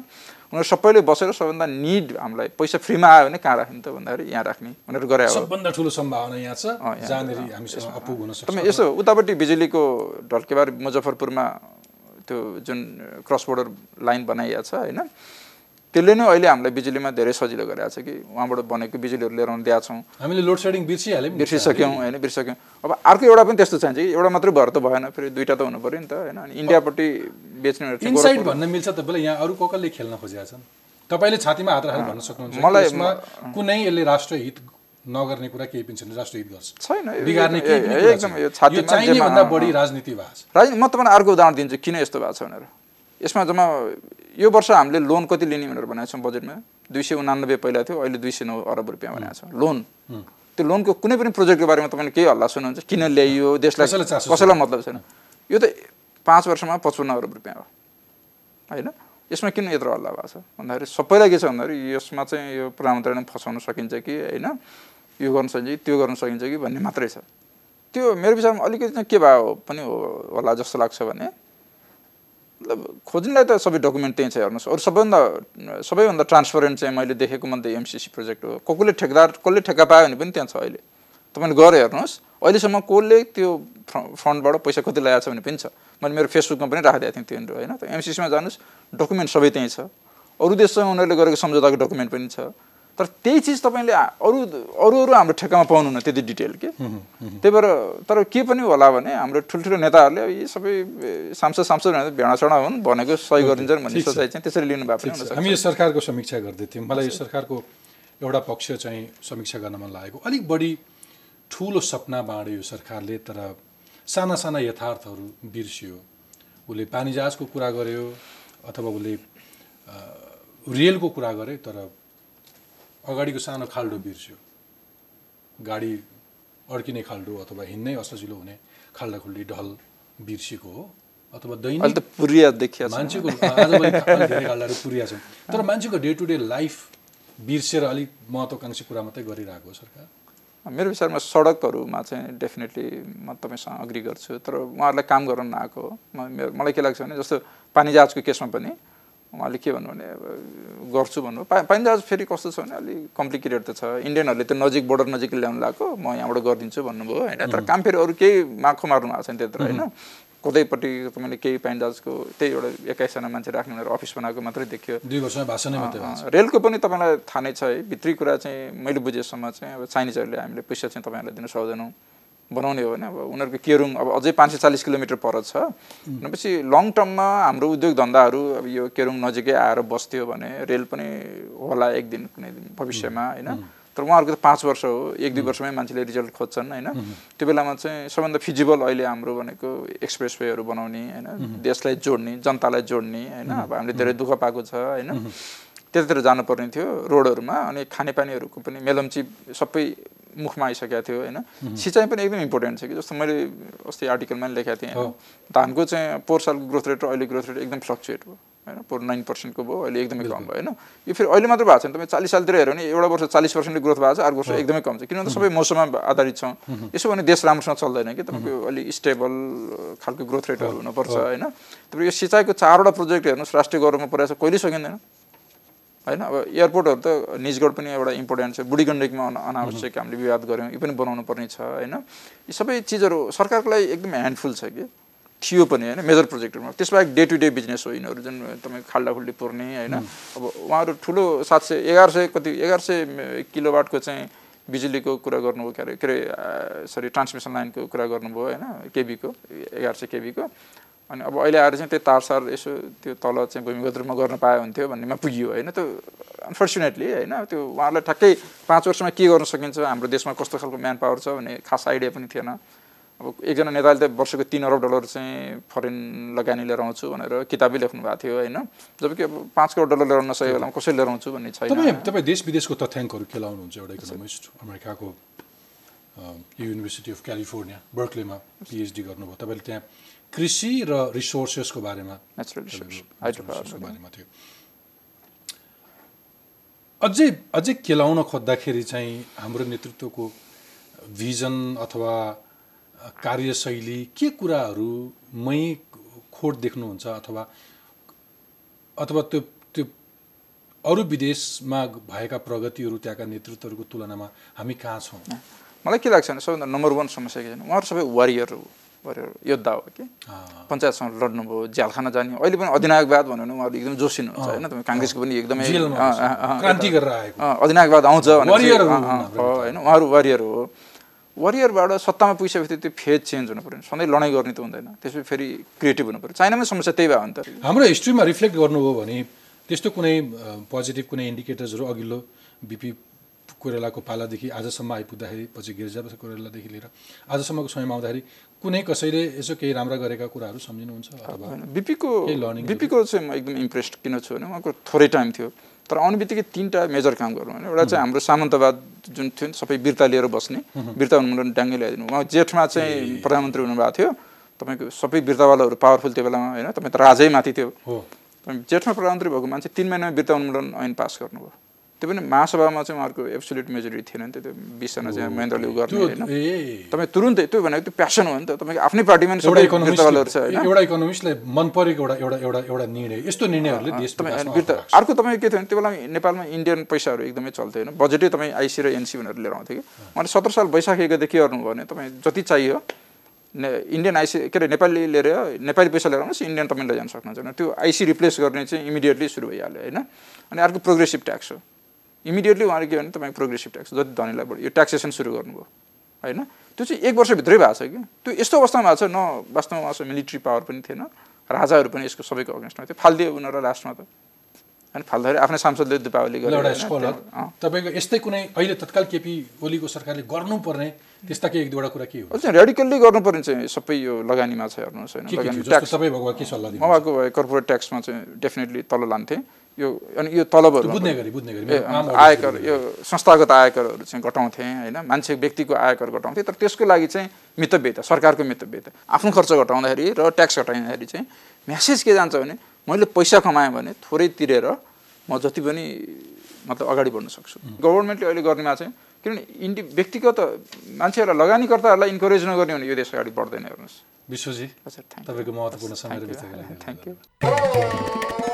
उनीहरू सबैले बसेर सबभन्दा निड हामीलाई पैसा फ्रीमा आयो भने कहाँ राख्ने त भन्दाखेरि यहाँ राख्ने। उनीहरू गरे हो सबभन्दा ठुलो सम्भावना यहाँ छ तपाईँ यसो उतापट्टि बिजुलीको ढल्केबार मुजफ्फरपुरमा त्यो जुन क्रस बोर्डर लाइन बनाइएको छ होइन? त्यसले नै अहिले हामीलाई बिजुलीमा धेरै सजिलो गरेको छ कि उहाँबाट बनेको बिजुलीहरू लिएर आउनु दिएको छौँ। हामीले लोड सेडिङ बिर्सिहाल्यौँ। बिर्सिसक्यौँ होइन बिर्सिसक्यौँ। अब अर्को एउटा पनि त्यस्तो चाहिन्छ कि एउटा मात्रै भएर त भएन फेरि दुइटा त हुनु पऱ्यो नि त होइन। अनि इन्डियापट्टि चाहिँ इनसाइड भन्न मिल्छ तपाईँलाई यहाँ अरू कसले खेल्न खोजेका छन्। तपाईँले छातीमा हात राखेर भन्न सक्नुहुन्छ मलाई- कुनै यसले राष्ट्र हित नगर्ने कुरा केही पनि छैन राष्ट्र हित गर्छ। छैन बिगार्ने एकदम। यो छातीमा भन्दा बढी राजनीति भएको छ। म तपाईँलाई अर्को उदाहरण दिन्छु किन यस्तो भएको छ भनेर। यसमा जम्मा यो वर्ष हामीले लोन कति लिने भनेर भनेको छौँ बजेटमा? दुई सय उनानब्बे पहिला थियो अहिले दुई सय नौ अरब रुपियाँ भनेको छ। लोन। त्यो लोनको कुनै पनि प्रोजेक्टको बारेमा तपाईँले केही हल्ला सुन्नुहुन्छ? किन ल्याइयो? देशलाई कसैलाई मतलब छैन? यो त पाँच वर्षमा पचपन्न अरब रुपियाँ हो। होइन? यसमा किन यत्रो हल्ला भएको छ? भन्दाखेरि सबैलाई के छ भन्दाखेरि यसमा चाहिँ यो प्रधानमन्त्रीलाई फसाउन सकिन्छ कि होइन? यो गर्न सकिन्छ कि त्यो गर्न सकिन्छ कि भन्ने मात्रै छ। त्यो मेरो विचारमा अलिकति के भयो पनि हो होला जस्तो लाग्छ भने खोज्नेलाई त सबै डकुमेन्ट त्यहीँ छ हेर्नुहोस्। अरू सबैभन्दा सबैभन्दा ट्रान्सपरेन्ट चाहिँ मैले देखेको मध्ये एमसिसी प्रोजेक्ट हो। को कोले ठेकदार कसले ठेक्का पायो भने पनि त्यहाँ छ अहिले। तपाईँले गएर हेर्नुहोस् अहिलेसम्म कसले त्यो फ्रन्टबाट पैसा कति ल्याएको छ भने पनि छ। मैले मेरो फेसबुकमा पनि राखिदिएको थिएँ त्योहरू होइन। त एमसिसीमा जानुहोस् डकुमेन्ट सबै त्यहीँ छ। अरू देशसँग उनीहरूले गरेको सम्झौताको डकुमेन्ट पनि छ। तर त्यही चिज तपाईँले अरू अरू अरू हाम्रो ठेक्कामा पाउनुहुन्न त्यति डिटेल के? त्यही भएर तर के पनि होला भने हाम्रो ठुल्ठुलो नेताहरूले यी सबै सांसद सांसद भनेर भेडाचडा हुन् भनेको सही गरिदिन्छन् भन्ने। सोचाइ चाहिँ त्यसरी लिनु भएको हामी यो सरकारको समीक्षा गर्दै थियौँ। मलाई यो सरकारको एउटा पक्ष चाहिँ समीक्षा गर्न मन लागेको। अलिक बढी ठुलो सपना बाँड्यो यो सरकारले तर साना साना यथार्थहरू बिर्सियो। उसले पानी जहाजको कुरा गर्यो अथवा उसले रेलको कुरा गरे तर अगाडिको सानो खाल्डो बिर्स्यो। गाडी अड्किने खाल्डो अथवा हिँड्नै असजिलो हुने खाल्डा खुल्डी ढल बिर्सिएको हो अथवा दैनिक मान्छेको धेरै खाल्डाहरू पुरिया छन्। तर मान्छेको डे टु डे लाइफ बिर्सेर अलिक महत्त्वकाङ्क्षी कुरा मात्रै गरिरहेको हो सरकार? मेरो विचारमा सडकहरूमा चाहिँ डेफिनेटली म तपाईँसँग अग्री गर्छु तर उहाँहरूलाई काम गर्न नआएको हो। मेरो मलाई के लाग्छ भने जस्तो पानी जहाजको केसमा पनि उहाँले के भन्नु भने अब गर्छु भन्नु। पा फेरि कस्तो छ भने अलिक कम्प्लिकेटेड त छ। इन्डियनहरूले त नजिक बोर्डर नजिक ल्याउनु लगाएको म यहाँबाट गरिदिन्छु भन्नुभयो होइन। तर काम फेरि अरू केही माखो मार्नु भएको छैन त्यत्र होइन। कतैपट्टि तपाईँले केही पानी जहाजको त्यही एउटा एक्काइसजना मान्छे राख्ने भनेर अफिस बनाएको मात्रै देखियो। दुई वर्षमा भाषणै अँ, रेलको पनि तपाईँलाई थाहा नै छ है। भित्री कुरा चाहिँ मैले बुझेसम्म चाहिँ अब चाइनिजहरूले हामीले पैसा चाहिँ तपाईँहरूलाई दिन सक्दैनौँ। बनाउने हो भने अब उनीहरूको केरुङ अब अझै पाँच सय चालिस किलोमिटर पर छ। भनेपछि लङ टर्ममा हाम्रो उद्योग धन्दाहरू अब यो केरुङ नजिकै आएर बस्थ्यो भने रेल पनि होला एक दिन कुनै दिन भविष्यमा होइन? तर उहाँहरूको त पाँच वर्ष हो एक दुई वर्षमै मान्छेले रिजल्ट खोज्छन् होइन? त्यो बेलामा चाहिँ सबभन्दा फिजिबल अहिले हाम्रो भनेको एक्सप्रेस वेहरू बनाउने होइन? देशलाई जोड्ने जनतालाई जोड्ने होइन? अब हामीले धेरै दुःख पाएको छ होइन? त्यतातिर जानुपर्ने थियो रोडहरूमा अनि खानेपानीहरूको पनि मेलम्ची सबै मुखमा आइसकेको थियो होइन? सिँचाइ पनि एकदम इम्पोर्टेन्ट छ कि? जस्तो मैले अस्ति आर्टिकलमा पनि लेखेको थिएँ होइन? धानको चाहिँ पोहोर सालको ग्रोथ रेट र अहिले ग्रोथ रेट एकदम फ्लक्चुएट भयो होइन? पोहोर नाइन पर्सेन्टको भयो अहिले एकदमै कम भयो होइन? यो फेरि अहिले मात्र भएको छैन। तपाईँ चालिस सालतिर हेऱ्यो भने एउटा वर्ष चालिस पर्सेन्टले ग्रोथ भएको छ अर्को वर्ष एकदमै कम छ। किनभने सबै मौसममा आधारित छौँ। यसो भने देश राम्रोसँग चल्दैन कि? तपाईँको अलिक स्टेबल खालको ग्रोथ रेटहरू हुनुपर्छ होइन? तपाईँ यो सिँचाइको चारवटा प्रोजेक्ट हेर्नुहोस् राष्ट्रिय गौरवमा पुऱ्याएको छ कहिले सकिँदैन। होइन? अब एयरपोर्टहरू त निजगढ पनि एउटा इम्पोर्टेन्ट छ। बुढी गण्डकीमा अना- अनावश्यक हामीले विवाद गऱ्यौँ। यो पनि बनाउनु पर्ने छ होइन? यी सबै चिजहरू सरकारको लागि एकदम ह्यान्डफुल छ कि? थियो पनि होइन? मेजर प्रोजेक्टहरूमा। त्यसबाहेक डे टु डे बिजनेस हो यिनीहरू जुन तपाईँ खाल्डा खुल्डी पुर्ने होइन? अब उहाँहरू ठुलो सात सय एघार सय कति एघार सय किलोवाटको चाहिँ बिजुलीको कुरा गर्नुभयो के अरे के अरे सरी ट्रान्समिसन लाइनको कुरा गर्नुभयो होइन? केबीको एघार सय केबीको। अनि अब अहिले आएर चाहिँ त्यो तारसार यसो त्यो तल चाहिँ भूमिगत रूपमा गर्न पाए हुन्थ्यो भन्नेमा पुग्यो होइन? त्यो अनफर्चुनेटली होइन? त्यो उहाँहरूलाई ठ्याक्कै पाँच वर्षमा के गर्न सकिन्छ हाम्रो देशमा कस्तो खालको म्यान पावर छ भन्ने खास आइडिया पनि थिएन। अब एकजना नेताले त वर्षको तिन अरब डलर चाहिँ फरेन लगानी लिएर आउँछु भनेर किताबै लेख्नु भएको थियो होइन? जबकि अब पाँच करोड डलर लिएर आउन सकेको बेलामा कसरी लिएर आउँछु भन्ने छैन। तपाईँ तपाईँ देश विदेशको तथ्याङ्कहरू के लाउनुहुन्छ एउटा इकोनोमिस्ट अमेरिकाको युनिभर्सिटी अफ क्यालिफोर्निया बर्कलेमा पिएचडी गर्नुभयो। तपाईँले त्यहाँ कृषि र रिसोर्सेसको बारेमा। थियो। अझै अझै केलाउन खोज्दाखेरि चाहिँ हाम्रो नेतृत्वको भिजन अथवा कार्यशैली के कुराहरूमै खोट देख्नुहुन्छ अथवा अथवा त्यो त्यो अरू विदेशमा भएका प्रगतिहरू त्यहाँका नेतृत्वहरूको तुलनामा हामी कहाँ छौँ? मलाई के लाग्छ भने सबभन्दा नम्बर वान समस्या के छ उहाँहरू सबै वारियर हो। वारियर योद्धा हो कि? पञ्चायतसँग लड्नुभयो ज्यालखाना जाने। अहिले पनि अधिनायकवाद भन्यो भने उहाँहरू एकदम जोसिन हुन्छ होइन? तपाईँ काङ्ग्रेसको पनि एकदमै अधिनायकवाद आउँछ होइन? उहाँहरू वारियर हो। वारियरबाट सत्तामा पुगिसकेपछि त्यो फेज चेन्ज हुनु पऱ्यो। सधैँ लडाइँ गर्ने त हुँदैन। त्यसपछि फेरि क्रिएटिभ हुनु पऱ्यो। चाइनामै समस्या त्यही भयो त। हाम्रो हिस्ट्रीमा रिफ्लेक्ट गर्नुभयो भने त्यस्तो कुनै पोजिटिभ कुनै इन्डिकेटर्सहरू अघिल्लो बिपी कोइरालाको पालादेखि आजसम्म आइपुग्दाखेरि पछि गिरिजाप्रसाद कोइरालादेखि लिएर आजसम्मको समयमा आउँदाखेरि कुनै कसैले यसो केही राम्रा गरेका कुराहरू सम्झिनुहुन्छ अथवा होइन बिपीको बिपीको चाहिँ म एकदम इम्प्रेस्ड किन छु भने उहाँको थोरै टाइम थियो। तर आउने बित्तिकै तिनवटा मेजर काम गर्नु भने एउटा चाहिँ हाम्रो सामन्तवाद जुन थियो नि सबै वीरता लिएर बस्ने वीरता उन्मूलन डाङ्गे ल्याइदिनु। उहाँ जेठमा चाहिँ प्रधानमन्त्री हुनुभएको थियो। तपाईँको सबै वीरतावालाहरू पावरफुल त्यो बेलामा होइन? तपाईँ त राजै माथि थियो जेठमा प्रधानमन्त्री भएको मान्छे तिन महिनामा वीरता उन्मूलन ऐन पास गर्नुभयो। त्यो पनि महासभामा चाहिँ उहाँहरूको एब्सोल्युट मेजोरिटी थिएन नि त त्यो बिसजना चाहिँ महेन्द्रले उ गर्ने होइन। तपाईँ तुरुन्तै त्यो भनेको त्यो प्यासन हो नि त तपाईँको आफ्नै पार्टीमा नि एउटा सबै छ एउटा इकोनोमिस्टलाई मन परेको एउटा एउटा एउटा एउटा निर्णय यस्तो निर्णयहरूले देश तपाईँ अर्को तपाईँ के थियो भने त्यो बेला नेपालमा इन्डियन पैसाहरू एकदमै चल्थ्यो होइन। बजेटै तपाईँ आइसी र एनसी भनेर लिएर आउँथ्यो कि। उहाँले सत्र साल वैशाख के गर्नुभयो भने तपाईँ जति चाहियो ने इन्डियन आइसी के अरे नेपाली लिएर नेपाली पैसा लिएर आउनुहोस् इन्डियन तपाईँ लैजान सक्नुहुन्छ। त्यो आइसी रिप्लेस गर्ने चाहिँ इमिडिएटली सुरु भइहाल्यो होइन। अनि अर्को प्रोग्रेसिभ ट्याक्स हो। इमिडिएटली उहाँले के भने तपाईँ प्रोग्रेसिभ ट्याक्स जति धनीलाई बढी यो ट्याक्सेसन सुरु गर्नुभयो। होइन? त्यो चाहिँ एक वर्षभित्रै भएको छ कि? त्यो यस्तो अवस्थामा भएको छ न वास्तवमा उहाँसँग मिलिट्री पावर पनि थिएन राजाहरू पनि यसको सबैको अगेन्स्टमा थियो फालिदियो उनीहरू लास्टमा त। होइन फाल्दाखेरि आफ्नै सांसदले दीपावली। तपाईँको यस्तै कुनै अहिले तत्काल केपी ओलीको सरकारले गर्नुपर्ने त्यस्ता केही एक दुईवटा कुरा के हो? रेडिकल्ली गर्नुपर्ने चाहिँ सबै यो लगानीमा छ हेर्नुहोस् होइन म भएको भए कर्पोरेट ट्याक्समा चाहिँ डेफिनेटली तल लान्थेँ। यो अनि यो तलबहरू बुझ्ने गरी बुझ्ने गरी आयकर यो संस्थागत आयकरहरू चाहिँ घटाउँथेँ होइन। मान्छे व्यक्तिको आयकर घटाउँथेँ। तर त्यसको लागि चाहिँ मितव्ययता सरकारको मितव्ययता। आफ्नो खर्च घटाउँदाखेरि र ट्याक्स घटाउँदाखेरि चाहिँ म्यासेज के जान्छ भने मैले पैसा कमाएँ भने थोरै तिरेर म जति पनि मतलब अगाडि बढ्न सक्छु। गभर्मेन्टले अहिले गर्नेमा चाहिँ किनभने इन्डि व्यक्तिगत मान्छेहरूलाई लगानीकर्ताहरूलाई इन्करेज नगर्ने भने यो देश अगाडि बढ्दैन हेर्नुहोस्। विश्वजी हजुर थ्याङ्क तपाईँको महत्त्वपूर्ण समय थ्याङ्क यू